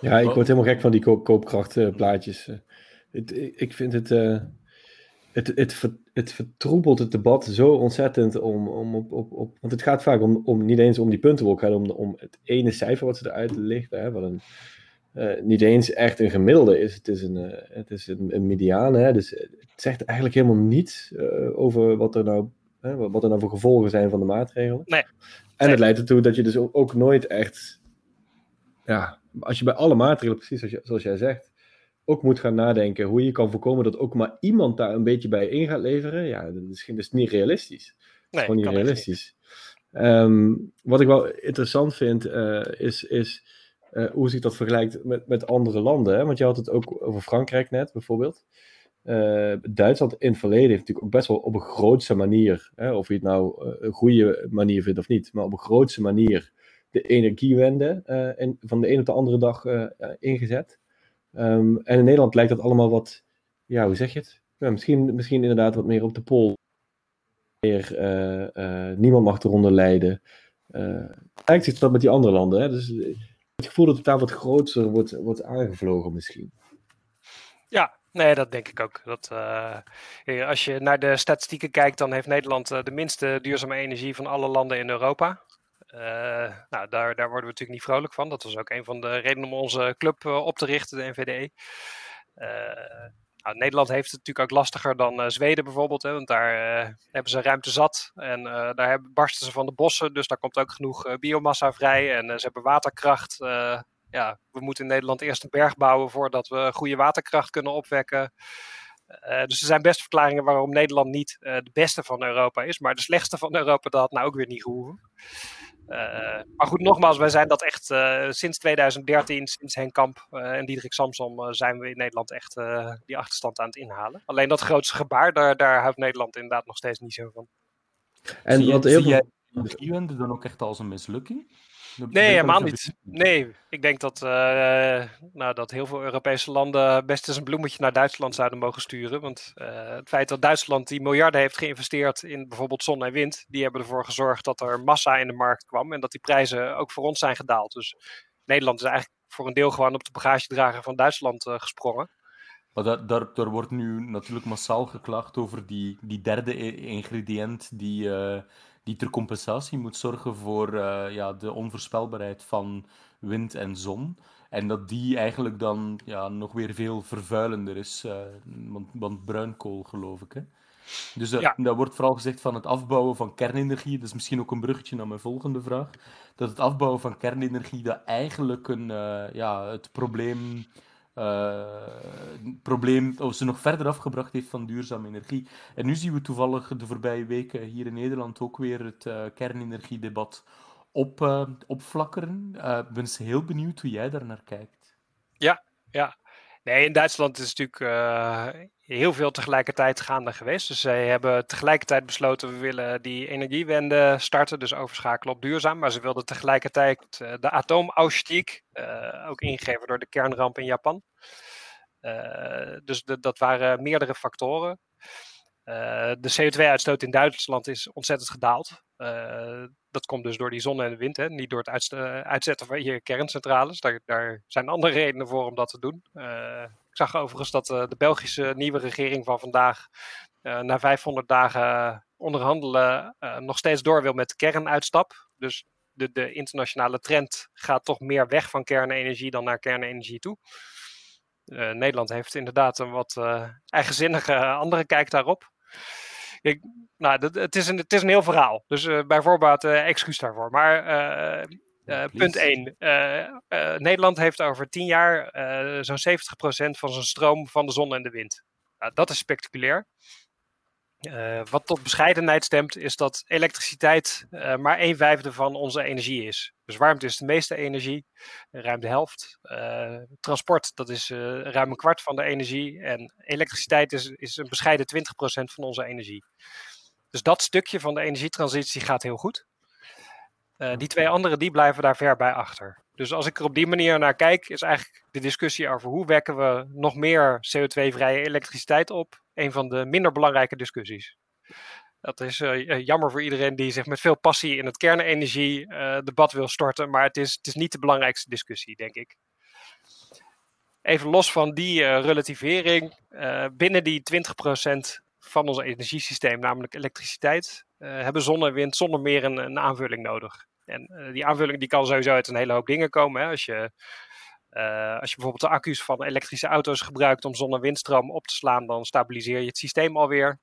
Ja, ik word helemaal gek van die ko koopkrachtplaatjes. Uh, ik vind het het, het, het vertroebelt het debat zo ontzettend om, om op, op, op. Want het gaat vaak om, om niet eens om die puntenwolk, het gaat om, om het ene cijfer wat ze eruit lichten. Hè, wat een, uh, niet eens echt een gemiddelde is. Het is een, uh, het is een, een mediaan. Hè, dus het zegt eigenlijk helemaal niets uh, over wat er, nou, wat er nou voor gevolgen zijn van de maatregelen. Nee. En het leidt ertoe dat je dus ook nooit echt. Ja, als je bij alle maatregelen, precies zoals, je, zoals jij zegt ook moet gaan nadenken hoe je kan voorkomen dat ook maar iemand daar een beetje bij in gaat leveren, ja, dat is, dat is niet realistisch. Nee, gewoon niet realistisch. Um, wat ik wel interessant vind, uh, is, is uh, hoe zich dat vergelijkt met, met andere landen. Hè? Want je had het ook over Frankrijk net, bijvoorbeeld. Uh, Duitsland in het verleden heeft natuurlijk ook best wel op een grootste manier, hè, of je het nou een goede manier vindt of niet, maar op een grootste manier de energiewende in, van de een op de andere dag ingezet. Um, en in Nederland lijkt dat allemaal wat, ja, hoe zeg je het? Misschien, misschien inderdaad wat meer op de pol. Meer, uh, uh, niemand mag eronder lijden. Uh, lijkt zich dat met die andere landen. Hè? Dus het gevoel dat het daar wat groter wordt, wordt aangevlogen misschien. Ja, Nee, dat denk ik ook. Dat, als je naar de statistieken kijkt, dan heeft Nederland de minste duurzame energie van alle landen in Europa. Uh, nou, daar, daar worden we natuurlijk niet vrolijk van. Dat was ook een van de redenen om onze club uh, op te richten, de NVDE. Uh, nou, Nederland heeft het natuurlijk ook lastiger dan Zweden bijvoorbeeld, hè, want daar hebben ze ruimte zat en daar hebben, barsten ze van de bossen, dus daar komt ook genoeg biomassa vrij en ze hebben waterkracht. ja, we moeten in Nederland eerst een berg bouwen voordat we goede waterkracht kunnen opwekken. Dus er zijn best verklaringen waarom Nederland niet uh, de beste van Europa is. Maar de slechtste van Europa, dat had nou ook weer niet gehoeven. Uh, maar goed, nogmaals, wij zijn dat echt sinds 2013, sinds Henk Kamp en Diederik Samsom, zijn we in Nederland echt die achterstand aan het inhalen. Alleen dat grootste gebaar, daar, daar houdt Nederland inderdaad nog steeds niet zo van. En zie, wat heel zie veel... jij dan ook echt als een mislukking? Nee, helemaal niet. Nee, ik denk dat, uh, nou, dat heel veel Europese landen best eens een bloemetje naar Duitsland zouden mogen sturen. Want uh, het feit dat Duitsland die miljarden heeft geïnvesteerd in bijvoorbeeld zon en wind, die hebben ervoor gezorgd dat er massa in de markt kwam en dat die prijzen ook voor ons zijn gedaald. Dus Nederland is eigenlijk voor een deel gewoon op de bagagedrager van Duitsland uh, gesprongen. Maar daar, daar, daar, wordt nu natuurlijk massaal geklaagd over die, die derde ingrediënt die die ter compensatie moet zorgen voor uh, ja, de onvoorspelbaarheid van wind en zon. En dat die eigenlijk dan ja, nog weer veel vervuilender is, uh, want, want bruinkool geloof ik. Hè? Dus uh, ja. dat wordt vooral gezegd van het afbouwen van kernenergie. Dat is misschien ook een bruggetje naar mijn volgende vraag. Dat het afbouwen van kernenergie dat eigenlijk een, ja, het probleem probleem of ze nog verder afgebracht heeft van duurzame energie. En nu zien we toevallig de voorbije weken hier in Nederland ook weer het uh, kernenergiedebat op, uh, opflakkeren. Ik ben heel benieuwd hoe jij daar naar kijkt. Ja, ja. Nee, in Duitsland is natuurlijk uh, heel veel tegelijkertijd gaande geweest. Dus zij hebben tegelijkertijd besloten, we willen die energiewende starten, dus overschakelen op duurzaam. Maar ze wilden tegelijkertijd uh, de atoomausstieg, uh, ook ingegeven door de kernramp in Japan. dus dat waren meerdere factoren. De CO2-uitstoot in Duitsland is ontzettend gedaald. dat komt dus door die zon en de wind, hè? niet door het uitzetten van je kerncentrales. Daar, daar, zijn andere redenen voor om dat te doen. Ik zag overigens dat de Belgische nieuwe regering van vandaag na 500 dagen onderhandelen nog steeds door wil met kernuitstap. Dus de, de internationale trend gaat toch meer weg van kernenergie dan naar kernenergie toe. Nederland heeft inderdaad een wat eigenzinnige andere kijk daarop. Ik, nou, het, is een, het is een heel verhaal. Dus uh, bijvoorbeeld uh, excuus daarvoor. Maar uh, punt 1. Nederland heeft over 10 jaar zo'n 70% van zijn stroom van de zon en de wind. Nou, dat is spectaculair. Uh, wat tot bescheidenheid stemt, is dat elektriciteit uh, maar een vijfde van onze energie is. Dus warmte is de meeste energie, ruim de helft. Uh, transport, dat is ruim een kwart van de energie. En elektriciteit is, is een bescheiden 20% van onze energie. Dus dat stukje van de energietransitie gaat heel goed. die twee andere, die blijven daar ver bij achter. Dus als ik er op die manier naar kijk, is eigenlijk de discussie over hoe wekken we nog meer CO2-vrije elektriciteit op, een van de minder belangrijke discussies. Dat is uh, jammer voor iedereen die zich met veel passie in het kernenergie-debat uh, wil storten, maar het is, het is niet de belangrijkste discussie, denk ik. Even los van die relativering, binnen die 20% van ons energiesysteem, namelijk elektriciteit, hebben zon en wind zonder meer een, een aanvulling nodig. En die aanvulling die kan sowieso uit een hele hoop dingen komen. Hè. Als je uh, als je bijvoorbeeld de accu's van elektrische auto's gebruikt om zon- en windstroom op te slaan, dan stabiliseer je het systeem alweer.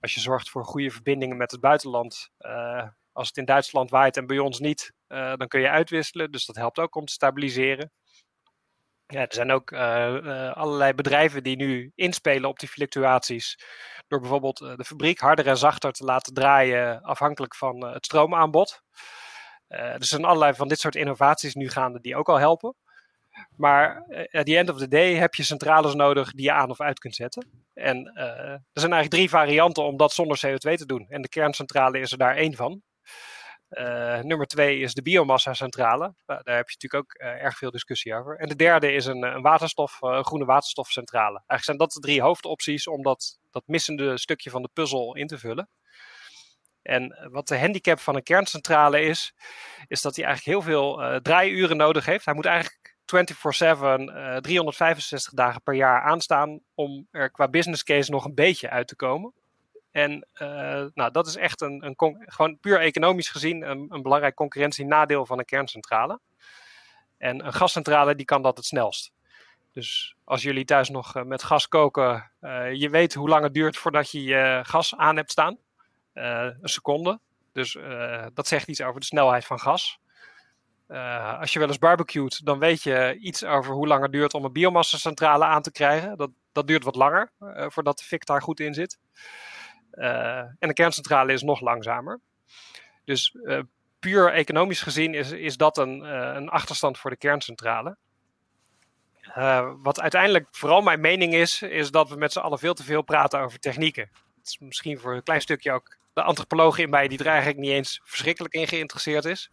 Als je zorgt voor goede verbindingen met het buitenland, uh, als het in Duitsland waait en bij ons niet, dan kun je uitwisselen. Dus dat helpt ook om te stabiliseren. Ja, er zijn ook allerlei bedrijven die nu inspelen op die fluctuaties. Door bijvoorbeeld de fabriek harder en zachter te laten draaien afhankelijk van het stroomaanbod. Er zijn allerlei van dit soort innovaties nu gaande die ook al helpen. Maar uh, at the end of the day heb je centrales nodig die je aan of uit kunt zetten. En uh, er zijn eigenlijk drie varianten om dat zonder CO2 te doen. En de kerncentrale is er daar één van. Nummer twee is de biomassa-centrale. daar heb je natuurlijk ook erg veel discussie over. En de derde is een, een waterstof, een groene waterstofcentrale. Eigenlijk zijn dat de drie hoofdopties om dat, dat missende stukje van de puzzel in te vullen. En wat de handicap van een kerncentrale is, is dat hij eigenlijk heel veel draaiuren nodig heeft. Hij moet eigenlijk 24/7, uh, 365 dagen per jaar aanstaan om er qua business case nog een beetje uit te komen. En uh, nou, dat is echt een, een gewoon puur economisch gezien een, een belangrijk concurrentienadeel van een kerncentrale. En een gascentrale die kan dat het snelst. Dus als jullie thuis nog met gas koken, je weet hoe lang het duurt voordat je je gas aan hebt staan. Een seconde. Dus dat zegt iets over de snelheid van gas. Uh, als je wel eens barbecued, dan weet je iets over hoe lang het duurt om een biomassa-centrale aan te krijgen. Dat, dat duurt wat langer voordat de fik daar goed in zit. En de kerncentrale is nog langzamer. Dus puur economisch gezien is, is dat een, een achterstand voor de kerncentrale. wat uiteindelijk vooral mijn mening is, is dat we met z'n allen veel te veel praten over technieken. Het is misschien voor een klein stukje ook de antropoloog in mij die er eigenlijk niet eens verschrikkelijk in geïnteresseerd is.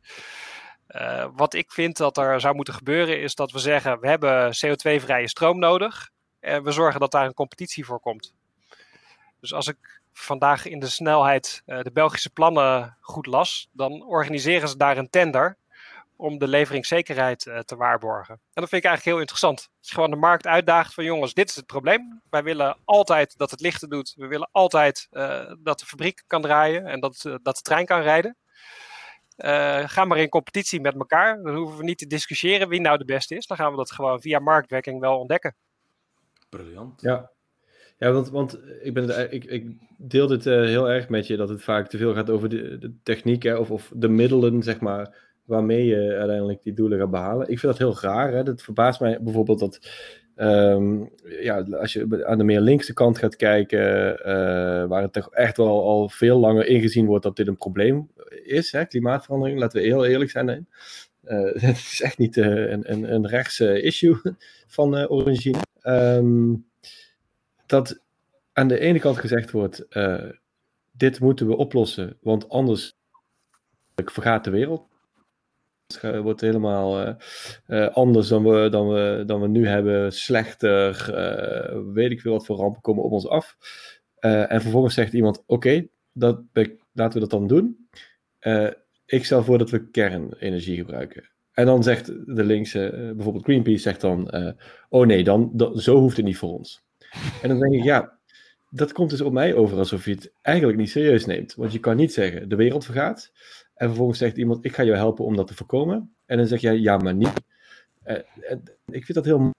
Uh, wat ik vind dat er zou moeten gebeuren is dat we zeggen, we hebben CO2-vrije stroom nodig en we zorgen dat daar een competitie voor komt. Dus als ik vandaag in de snelheid uh, de Belgische plannen goed las, dan organiseren ze daar een tender om de leveringszekerheid uh, te waarborgen. En dat vind ik eigenlijk heel interessant. Als je gewoon de markt uitdaagt van jongens, dit is het probleem. Wij willen altijd dat het lichten doet. We willen altijd dat de fabriek kan draaien en dat, dat de trein kan rijden. Uh, ga maar in competitie met elkaar. Dan hoeven we niet te discussiëren wie nou de beste is. Dan gaan we dat gewoon via marktwerking wel ontdekken. Briljant. Ja, ja want, want ik, ben ik, ik deel dit uh, heel erg met je dat het vaak te veel gaat over de, de techniek hè, of, of de middelen, zeg maar, waarmee je uiteindelijk die doelen gaat behalen. Ik vind dat heel raar. Hè? Dat verbaast mij bijvoorbeeld dat Um, ja, als je aan de meer linkse kant gaat kijken, uh, waar het toch echt wel al veel langer ingezien wordt dat dit een probleem is, hè, klimaatverandering, laten we heel eerlijk zijn. Uh, het is echt niet uh, een, een, een rechts issue van origine. Um, dat aan de ene kant gezegd wordt, dit moeten we oplossen, want anders vergaat de wereld. Het wordt helemaal uh, uh, anders dan we, dan, we, dan we nu hebben. Slechter, uh, weet ik veel wat voor rampen komen op ons af. en vervolgens zegt iemand: Oké, laten we dat dan doen. ik stel voor dat we kernenergie gebruiken. En dan zegt de linkse, bijvoorbeeld Greenpeace, zegt dan: Oh nee, dan, dan, zo hoeft het niet voor ons. En dan denk ik: Ja, dat komt dus op mij over alsof je het eigenlijk niet serieus neemt. Want je kan niet zeggen, de wereld vergaat. En vervolgens zegt iemand, ik ga je helpen om dat te voorkomen. En dan zeg jij, ja, maar niet. Uh, ik vind dat heel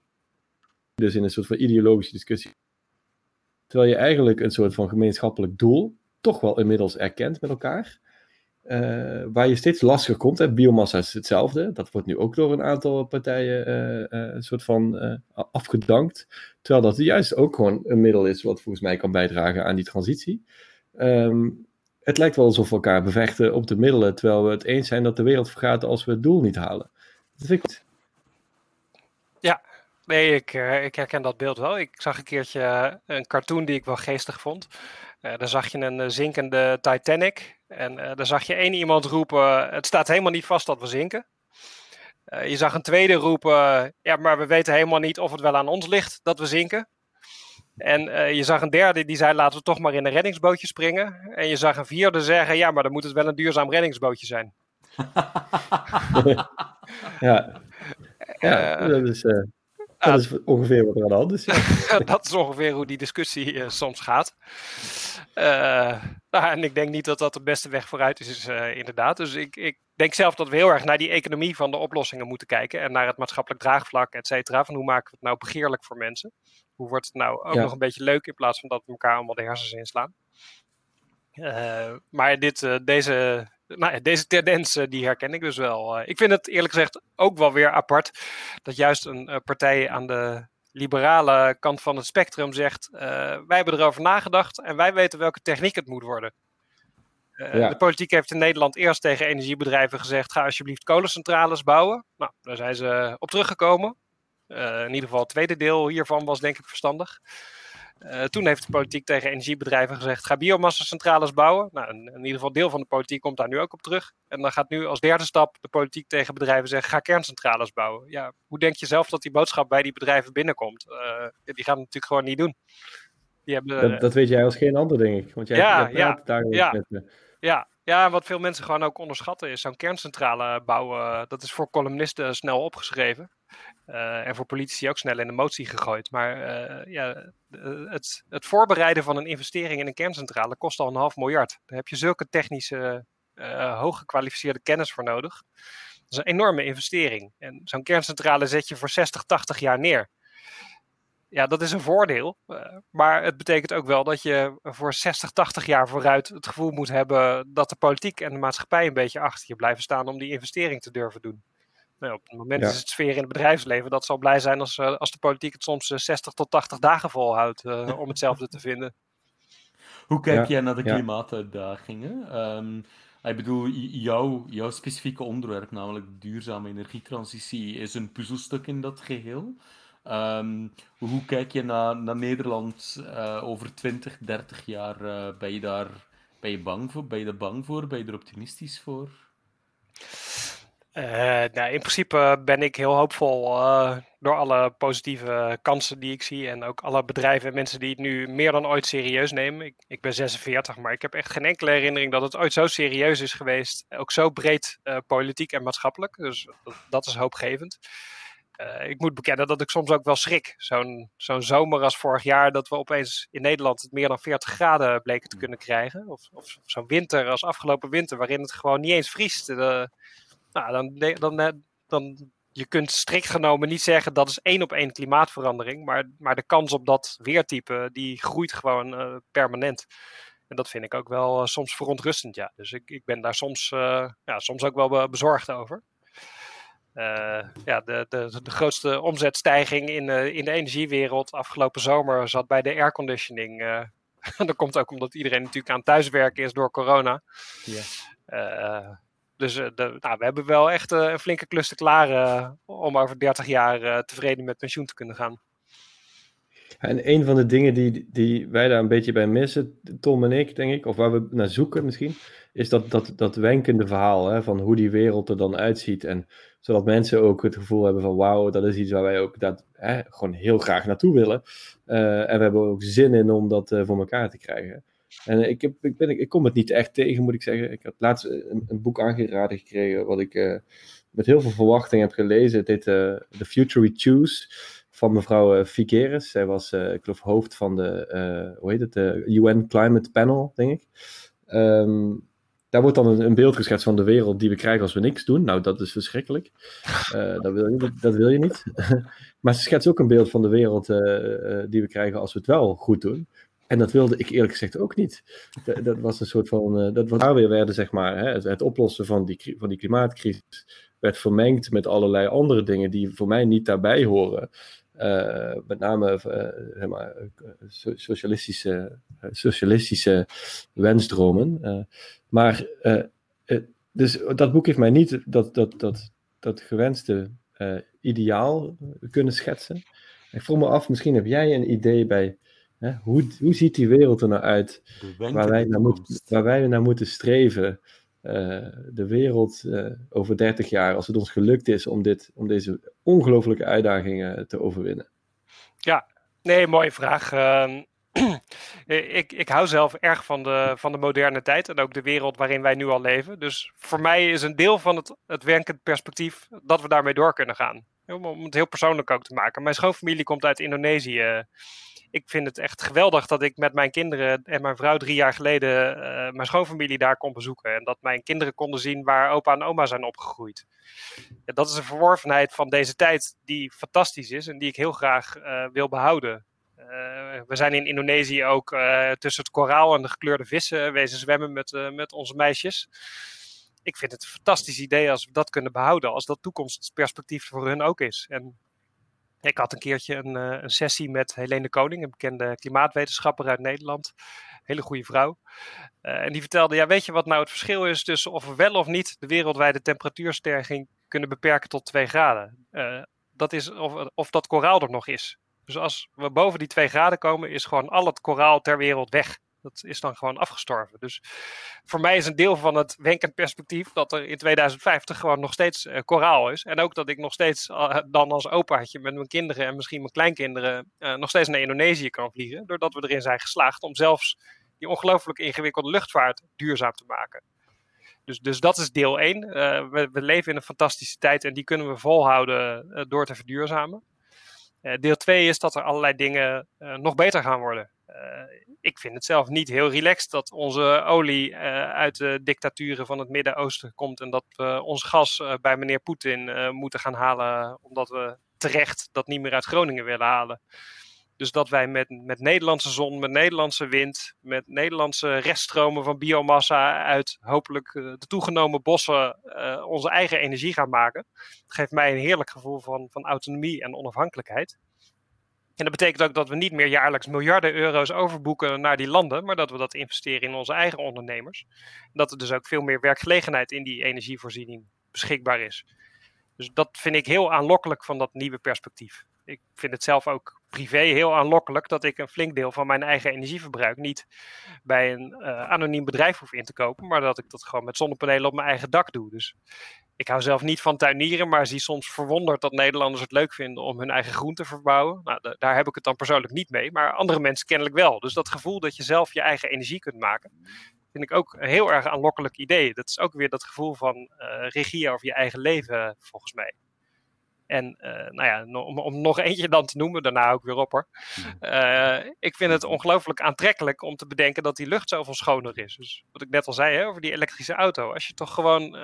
dus in een soort van ideologische discussie. Terwijl je eigenlijk een soort van gemeenschappelijk doel toch wel inmiddels erkent met elkaar. Uh, waar je steeds lastiger komt. Biomassa is hetzelfde. Dat wordt nu ook door een aantal partijen een soort van afgedankt. Terwijl dat juist ook gewoon een middel is wat volgens mij kan bijdragen aan die transitie. Um, het lijkt wel alsof we elkaar bevechten op de middelen, terwijl we het eens zijn dat de wereld vergaat als we het doel niet halen. Dat vind ik. Ja, nee, ik, ik herken dat beeld wel. Ik zag een keertje een cartoon die ik wel geestig vond. Uh, daar zag je een zinkende Titanic. En uh, daar zag je één iemand roepen: Het staat helemaal niet vast dat we zinken. Je zag een tweede roepen: Ja, maar we weten helemaal niet of het wel aan ons ligt dat we zinken. En uh, je zag een derde die zei: Laten we toch maar in een reddingsbootje springen. En je zag een vierde zeggen: Ja, maar dan moet het wel een duurzaam reddingsbootje zijn. ja. ja, dat is. Dat is ongeveer wat er aan de hand is. Ja. dat is ongeveer hoe die discussie soms gaat. Nou, en ik denk niet dat dat de beste weg vooruit is, uh, inderdaad. Dus ik, ik, denk zelf dat we heel erg naar die economie van de oplossingen moeten kijken. En naar het maatschappelijk draagvlak, et cetera. Van hoe maken we het nou begeerlijk voor mensen? Hoe wordt het nou ook ja. nog een beetje leuk in plaats van dat we elkaar allemaal de hersens inslaan? maar dit, deze nou, deze tendens uh, die herken ik dus wel. Ik vind het eerlijk gezegd ook wel weer apart dat juist een partij aan de liberale kant van het spectrum zegt: wij hebben erover nagedacht en wij weten welke techniek het moet worden. Ja. De politiek heeft in Nederland eerst tegen energiebedrijven gezegd: ga alsjeblieft kolencentrales bouwen. Nou, daar zijn ze op teruggekomen. In ieder geval het tweede deel hiervan was denk ik verstandig. Uh, toen heeft de politiek tegen energiebedrijven gezegd: ga biomassa-centrales bouwen. Nou, in, in, ieder geval deel van de politiek komt daar nu ook op terug. En dan gaat nu als derde stap de politiek tegen bedrijven zeggen: ga kerncentrales bouwen. Ja, hoe denk je zelf dat die boodschap bij die bedrijven binnenkomt? Uh, die gaan het natuurlijk gewoon niet doen. Die hebben, dat, dat, weet jij als geen ander, denk ik. Want jij, ja, jij praat ja, daar ja, met me. Ja, ja, wat veel mensen gewoon ook onderschatten is zo'n kerncentrale bouwen. Dat is voor columnisten snel opgeschreven. Uh, en voor politici ook snel in de motie gegooid. Maar uh, ja, het, het, voorbereiden van een investering in een kerncentrale kost al een half miljard. Daar heb je zulke technische, uh, hooggekwalificeerde kennis voor nodig. Dat is een enorme investering. En zo'n kerncentrale zet je voor 60, 80 jaar neer. Ja, dat is een voordeel. maar het betekent ook wel dat je voor 60, 80 jaar vooruit het gevoel moet hebben dat de politiek en de maatschappij een beetje achter je blijven staan om die investering te durven doen. Nou, op het moment ja. is het sfeer in het bedrijfsleven dat zal blij zijn als, uh, als de politiek het soms uh, 60 tot 80 dagen volhoudt uh, om hetzelfde te vinden. Hoe kijk ja. jij naar de klimaatuitdagingen? Um, ik bedoel, jouw, jouw specifieke onderwerp, namelijk duurzame energietransitie, is een puzzelstuk in dat geheel. Um, hoe kijk je naar, naar Nederland uh, over 20, 30 jaar? Uh, ben, je daar, ben je bang voor? Ben je er bang voor? Ben je er optimistisch voor? Uh, nou, in principe ben ik heel hoopvol door alle positieve kansen die ik zie. En ook alle bedrijven en mensen die het nu meer dan ooit serieus nemen. Ik, ik ben 46, maar ik heb echt geen enkele herinnering dat het ooit zo serieus is geweest. Ook zo breed politiek en maatschappelijk. Dus dat is hoopgevend. Ik moet bekennen dat ik soms ook wel schrik. Zo'n zo'n zomer als vorig jaar, dat we opeens in Nederland het meer dan 40 graden bleken te kunnen krijgen. Of, of zo'n winter als afgelopen winter, waarin het gewoon niet eens vriest. De, nou, dan, dan, dan, je kunt strikt genomen niet zeggen dat is één op één klimaatverandering, maar, maar de kans op dat weertype die groeit gewoon uh, permanent. En dat vind ik ook wel soms verontrustend, ja. Dus ik, ik ben daar soms, ja, soms ook wel bezorgd over. Ja, de, de, de grootste omzetstijging in, in de energiewereld afgelopen zomer zat bij de airconditioning. dat komt ook omdat iedereen natuurlijk aan thuiswerken is door corona. Dus de, nou, we hebben wel echt een flinke klus te klaar uh, om over 30 jaar tevreden met pensioen te kunnen gaan. En een van de dingen die, die wij daar een beetje bij missen, Tom en ik, denk ik, of waar we naar zoeken misschien, is dat, dat, dat wenkende verhaal hè, van hoe die wereld er dan uitziet. En zodat mensen ook het gevoel hebben van wauw, dat is iets waar wij ook dat, hè, gewoon heel graag naartoe willen. en we hebben ook zin in om dat voor elkaar te krijgen. En ik, heb, ik, ben, ik kom het niet echt tegen, moet ik zeggen. Ik had laatst een, een boek aangeraden gekregen, wat ik met heel veel verwachting heb gelezen. Het heet The Future We Choose, van mevrouw Figueres. Zij was, ik geloof, hoofd van de, hoe heet het, de UN Climate Panel, denk ik. Ehm, daar wordt dan een, een, beeld geschetst van de wereld die we krijgen als we niks doen. Nou, dat is verschrikkelijk. dat, wil je, dat, wil je niet. maar ze schetst ook een beeld van de wereld die we krijgen als we het wel goed doen. En dat wilde ik eerlijk gezegd ook niet. Dat, dat was een soort van. Uh, dat wat weer werden, zeg maar. Hè, het, oplossen van die, van die klimaatcrisis werd vermengd met allerlei andere dingen die voor mij niet daarbij horen. Uh, met name uh, zeg maar, socialistische, socialistische wensdromen. maar dus dat boek heeft mij niet dat, dat, dat, dat gewenste ideaal kunnen schetsen. Ik vroeg me af, misschien heb jij een idee bij hoe, hoe ziet die wereld er nou uit waar wij, naar moet, waar wij naar moeten streven? Uh, de wereld uh, over 30 jaar, als het ons gelukt is om, dit, om deze ongelofelijke uitdagingen te overwinnen? Ja, nee, mooie vraag. Uh, ik, ik hou zelf erg van de, van de moderne tijd en ook de wereld waarin wij nu al leven. Dus voor mij is een deel van het, het werkend perspectief dat we daarmee door kunnen gaan. Om het heel persoonlijk ook te maken. Mijn schoonfamilie komt uit Indonesië ik vind het echt geweldig dat ik met mijn kinderen en mijn vrouw drie jaar geleden uh, mijn schoonfamilie daar kon bezoeken. En dat mijn kinderen konden zien waar opa en oma zijn opgegroeid. Dat is een verworvenheid van deze tijd die fantastisch is en die ik heel graag uh, wil behouden. Uh, we zijn in Indonesië ook tussen het koraal en de gekleurde vissen wezen zwemmen met, met onze meisjes. Ik vind het een fantastisch idee als we dat kunnen behouden, als dat toekomstperspectief voor hun ook is. En ik had een keertje een, uh, een, sessie met Helene Koning, een bekende klimaatwetenschapper uit Nederland. Hele goede vrouw. Uh, en die vertelde, ja, weet je wat nou het verschil is tussen of we wel of niet de wereldwijde temperatuurstijging kunnen beperken tot 2 graden? Uh, dat is of, of dat koraal er nog is. Dus als we boven die 2 graden komen, is gewoon al het koraal ter wereld weg. Dat is dan gewoon afgestorven. Dus voor mij is een deel van het wenkend perspectief dat er in 2050 gewoon nog steeds uh, koraal is. En ook dat ik nog steeds uh, dan als opaatje met mijn kinderen en misschien mijn kleinkinderen uh, nog steeds naar Indonesië kan vliegen. Doordat we erin zijn geslaagd om zelfs die ongelooflijk ingewikkelde luchtvaart duurzaam te maken. Dus, dus dat is deel 1. We, we, leven in een fantastische tijd en die kunnen we volhouden door te verduurzamen. deel 2 is dat er allerlei dingen nog beter gaan worden. Uh, ik vind het zelf niet heel relaxed dat onze olie uh, uit de dictaturen van het Midden-Oosten komt en dat we ons gas uh, bij meneer Poetin moeten gaan halen omdat we terecht dat niet meer uit Groningen willen halen. Dus dat wij met, met Nederlandse zon, met Nederlandse wind, met Nederlandse reststromen van biomassa uit hopelijk de toegenomen bossen onze eigen energie gaan maken. Geeft mij een heerlijk gevoel van, van autonomie en onafhankelijkheid. En dat betekent ook dat we niet meer jaarlijks miljarden euro's overboeken naar die landen, maar dat we dat investeren in onze eigen ondernemers. En dat er dus ook veel meer werkgelegenheid in die energievoorziening beschikbaar is. Dus dat vind ik heel aanlokkelijk van dat nieuwe perspectief. Ik vind het zelf ook privé heel aanlokkelijk dat ik een flink deel van mijn eigen energieverbruik niet bij een uh, anoniem bedrijf hoef in te kopen, maar dat ik dat gewoon met zonnepanelen op mijn eigen dak doe. Dus ik hou zelf niet van tuinieren, maar zie soms verwonderd dat Nederlanders het leuk vinden om hun eigen groen te verbouwen. Nou, daar heb ik het dan persoonlijk niet mee, maar andere mensen kennelijk wel. Dus dat gevoel dat je zelf je eigen energie kunt maken, vind ik ook een heel erg aanlokkelijk idee. Dat is ook weer dat gevoel van uh, regie over je eigen leven, volgens mij. En uh, nou ja, om, om, nog eentje dan te noemen, daarna ook weer op hoor. Uh, ik vind het ongelooflijk aantrekkelijk om te bedenken dat die lucht zoveel schoner is. Dus wat ik net al zei hè, over die elektrische auto. Als je toch gewoon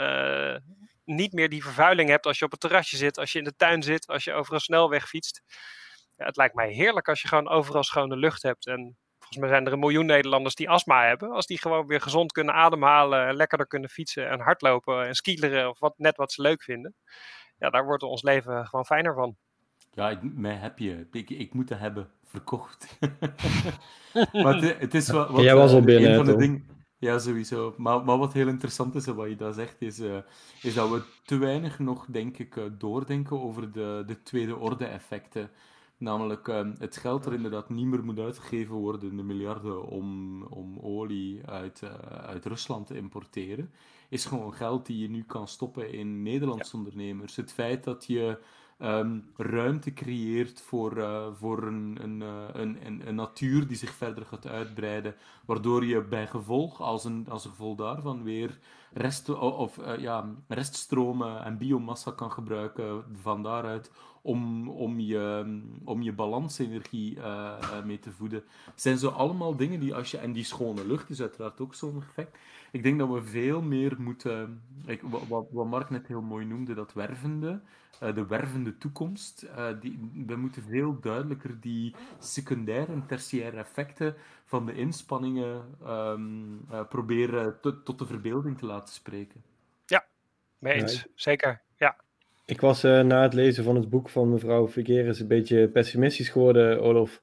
niet meer die vervuiling hebt als je op het terrasje zit, als je in de tuin zit, als je over een snelweg fietst. Ja, het lijkt mij heerlijk als je gewoon overal schone lucht hebt. En volgens mij zijn er een miljoen Nederlanders die astma hebben. Als die gewoon weer gezond kunnen ademhalen, lekkerder kunnen fietsen en hardlopen en skileren of wat, net wat ze leuk vinden. Ja, daar wordt ons leven gewoon fijner van. Ja, ik, mij heb je. Ik, ik moet het hebben verkocht. maar het, het, is wat, wat Jij was al eh, binnen, van de dingen. Ja, sowieso. Maar, maar wat heel interessant is wat je daar zegt, is, uh, is dat we te weinig nog, denk ik, uh, doordenken over de, de tweede orde effecten. Namelijk uh, het geld er inderdaad niet meer moet uitgegeven worden, de miljarden, om, om olie uit, uit Rusland te importeren, is gewoon geld die je nu kan stoppen in Nederlandse ja. ondernemers. Het feit dat je ehm, ruimte creëert voor, eh, voor een, een, eh, een, een, een, natuur die zich verder gaat uitbreiden, waardoor je bij gevolg, als een, als gevolg daarvan, weer rest, of, uh, ja, reststromen en biomassa kan gebruiken van daaruit om, om, je, om je balansenergie mee te voeden. zijn zo allemaal dingen die als je... En die schone lucht is uiteraard ook zo'n effect. Ik denk dat we veel meer moeten... Ik, wat, wat Mark net heel mooi noemde, dat wervende... Uh, de wervende toekomst. Uh, die, we moeten veel duidelijker die secundaire en tertiaire effecten van de inspanningen um, uh, proberen te, tot de verbeelding te laten spreken. Ja, mee eens. Ja, Zeker, ja. Ik was na het lezen van het boek van mevrouw Figueres een beetje pessimistisch geworden, Olof.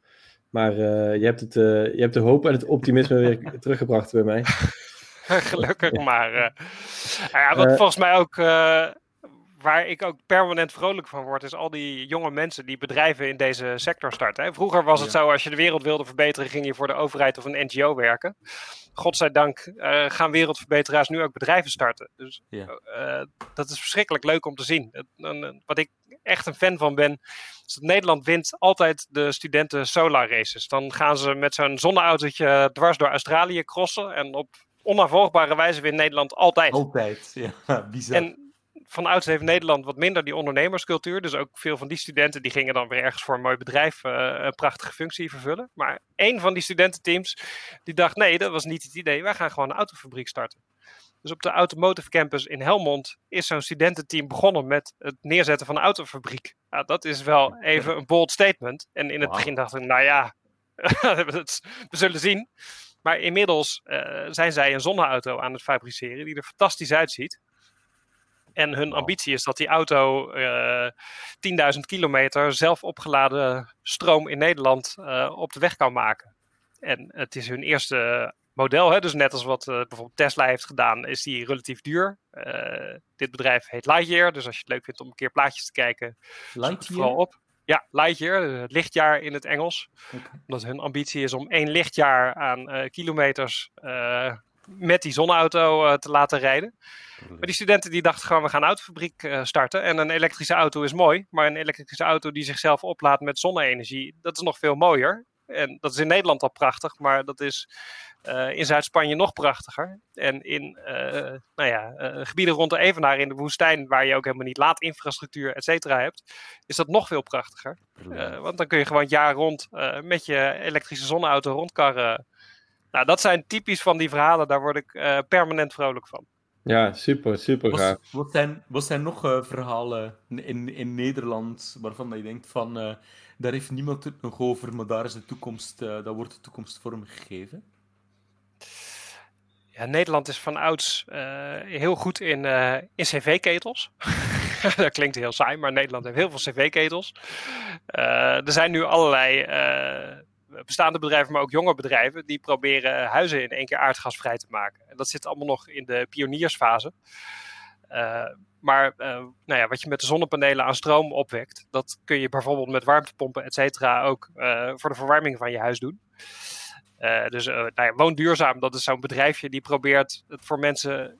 Maar je, hebt het, je hebt de hoop en het optimisme weer teruggebracht bij mij. Gelukkig maar. Uh, ja, wat uh, volgens mij ook, uh, waar ik ook permanent vrolijk van word, is al die jonge mensen die bedrijven in deze sector starten. Hè. Vroeger was het zo, als je de wereld wilde verbeteren, ging je voor de overheid of een NGO werken. Godzijdank gaan wereldverbeteraars nu ook bedrijven starten. Dus dat is verschrikkelijk leuk om te zien. wat ik echt een fan van ben, is dat Nederland wint altijd de studenten solar races. Dan gaan ze met zo'n zonneautootje dwars door Australië crossen en op onafvolgbare wijze wint Nederland altijd. Altijd, ja, bizar. En van ouds heeft Nederland wat minder die ondernemerscultuur. Dus ook veel van die studenten die gingen dan weer ergens voor een mooi bedrijf uh, een prachtige functie vervullen. Maar één van die studententeams die dacht, nee, dat was niet het idee. Wij gaan gewoon een autofabriek starten. Dus op de Automotive Campus in Helmond is zo'n studententeam begonnen met het neerzetten van een autofabriek. Nou, dat is wel even een bold statement. En in het wow. begin dacht ik, nou ja, we zullen zien. Maar inmiddels uh, zijn zij een zonneauto aan het fabriceren die er fantastisch uitziet. En hun ambitie is dat die auto uh, 10.000 kilometer zelf opgeladen stroom in Nederland uh, op de weg kan maken. En het is hun eerste model, hè? dus net als wat uh, bijvoorbeeld Tesla heeft gedaan, is die relatief duur. dit bedrijf heet Lightyear, dus als je het leuk vindt om een keer plaatjes te kijken, het vooral op. Ja, Lightyear, het lichtjaar in het Engels. Okay. Omdat hun ambitie is om één lichtjaar aan uh, kilometers uh, met die zonneauto uh, te laten rijden. Maar die studenten die dachten gewoon, we gaan een autofabriek starten. En een elektrische auto is mooi, maar een elektrische auto die zichzelf oplaadt met zonne-energie, dat is nog veel mooier. En dat is in Nederland al prachtig, maar dat is uh, in Zuid-Spanje nog prachtiger. En in uh, nou ja, uh, gebieden rond de Evenaar in de woestijn, waar je ook helemaal niet laadinfrastructuur, et cetera, hebt, is dat nog veel prachtiger. want dan kun je gewoon het jaar rond met je elektrische zonneauto rondkarren. Nou, dat zijn typisch van die verhalen, daar word ik permanent vrolijk van. Ja, super, super gaaf. Wat, wat, zijn, wat zijn nog verhalen in, in Nederland waarvan je denkt van, daar heeft niemand het nog over, maar daar is de toekomst, daar wordt de toekomst vormgegeven? Ja, Nederland is van ouds uh, heel goed in, uh, in cv-ketels. dat klinkt heel saai, maar Nederland heeft heel veel cv-ketels. Er zijn nu allerlei bestaande bedrijven, maar ook jonge bedrijven, die proberen huizen in één keer aardgasvrij te maken. En dat zit allemaal nog in de pioniersfase. Maar nou ja, wat je met de zonnepanelen aan stroom opwekt, dat kun je bijvoorbeeld met warmtepompen, et cetera, ook voor de verwarming van je huis doen. Uh, dus nou ja, Woon Duurzaam, dat is zo'n bedrijfje die probeert het voor mensen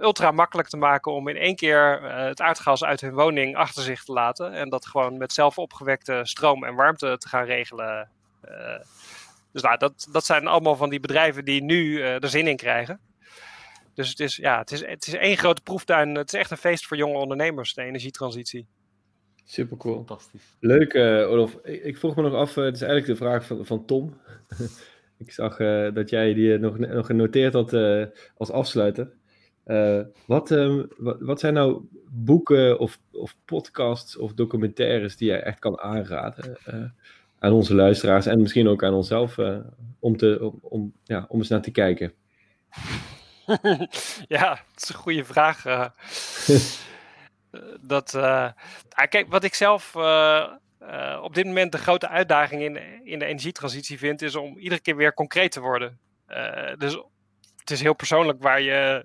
ultra makkelijk te maken om in één keer het aardgas uit hun woning achter zich te laten. En dat gewoon met zelf opgewekte stroom en warmte te gaan regelen. dus nou, dat, dat zijn allemaal van die bedrijven die nu er zin in krijgen. Dus het is, ja, het, is, het is één grote proeftuin. Het is echt een feest voor jonge ondernemers, de energietransitie. Super cool. Fantastisch. Leuk, Olof. Ik, ik, vroeg me nog af, het is eigenlijk de vraag van, van Tom. Ik zag uh, dat jij die nog, nog genoteerd had uh, als afsluiter. Uh, wat, um, wat, wat, zijn nou boeken of, of podcasts of documentaires die jij echt kan aanraden aan onze luisteraars en misschien ook aan onszelf om, te, om, om, ja, om eens naar te kijken? ja, dat is een goede vraag. dat, kijk, wat ik zelf uh, op dit moment de grote uitdaging in, in de energietransitie vindt, is om iedere keer weer concreet te worden. Dus het is heel persoonlijk waar je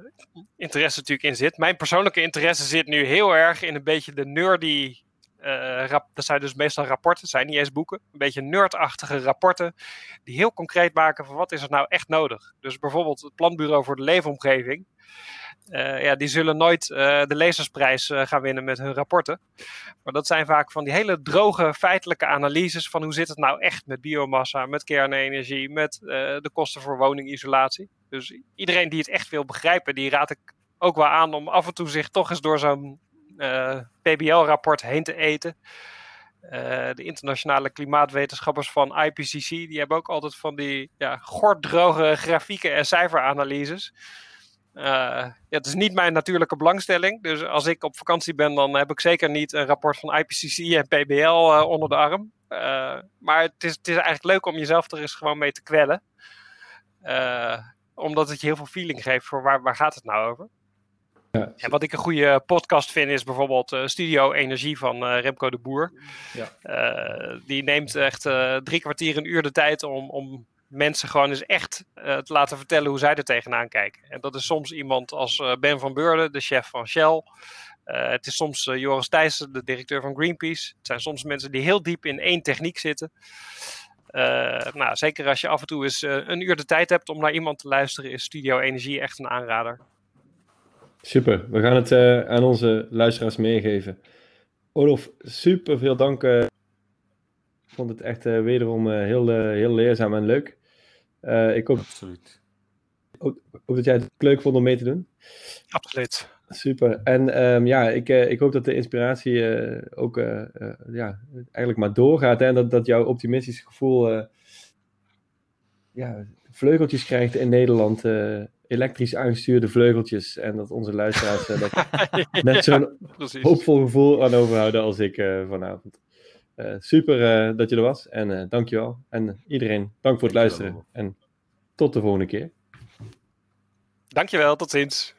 interesse natuurlijk in zit. Mijn persoonlijke interesse zit nu heel erg in een beetje de nerdy. Uh, rap, dat zijn dus meestal rapporten, zijn niet eens boeken. Een beetje nerdachtige rapporten. Die heel concreet maken van wat is er nou echt nodig. Dus bijvoorbeeld het Planbureau voor de Leefomgeving ja, die zullen nooit de lezersprijs gaan winnen met hun rapporten. Maar dat zijn vaak van die hele droge feitelijke analyses van hoe zit het nou echt met biomassa, met kernenergie, met de kosten voor woningisolatie. Dus iedereen die het echt wil begrijpen, die raad ik ook wel aan om af en toe zich toch eens door zo'n PBL-rapport heen te eten. Eh, de internationale klimaatwetenschappers van IPCC, die hebben ook altijd van die ja, gorddroge grafieken en cijferanalyses. Uh, ja, het is niet mijn natuurlijke belangstelling. Dus als ik op vakantie ben, dan heb ik zeker niet een rapport van IPCC en PBL eh, onder de arm. maar het is, het is eigenlijk leuk om jezelf er eens gewoon mee te kwellen. omdat het je heel veel feeling geeft voor waar, waar gaat het nou over. Ja. En wat ik een goede podcast vind is bijvoorbeeld uh, Studio Energie van uh, Remco de Boer. Ja. Uh, die neemt echt drie kwartier, een uur de tijd om, om mensen gewoon eens echt te laten vertellen hoe zij er tegenaan kijken. En dat is soms iemand als Ben van Beurden, de chef van Shell. het is soms Joris Thijssen, de directeur van Greenpeace. Het zijn soms mensen die heel diep in één techniek zitten. nou, zeker als je af en toe eens een uur de tijd hebt om naar iemand te luisteren, is Studio Energie echt een aanrader. Super, we gaan het uh, aan onze luisteraars meegeven. Olof, super veel dank. Uh, ik vond het echt uh, wederom heel, heel leerzaam en leuk. ik hoop, Absoluut. Hoop, hoop, dat jij het leuk vond om mee te doen. Absoluut. Super. En um, ja, ik, ik hoop dat de inspiratie ook ja, eigenlijk maar doorgaat. Hè? En dat, dat jouw optimistische gevoel ja, vleugeltjes krijgt in Nederland elektrisch aangestuurde vleugeltjes. En dat onze luisteraars uh, dat net zo'n hoopvol gevoel aan overhouden als ik uh, vanavond. Uh, super dat je er was en dankjewel. En iedereen, dank voor het luisteren. En tot de volgende keer. Dankjewel, tot ziens.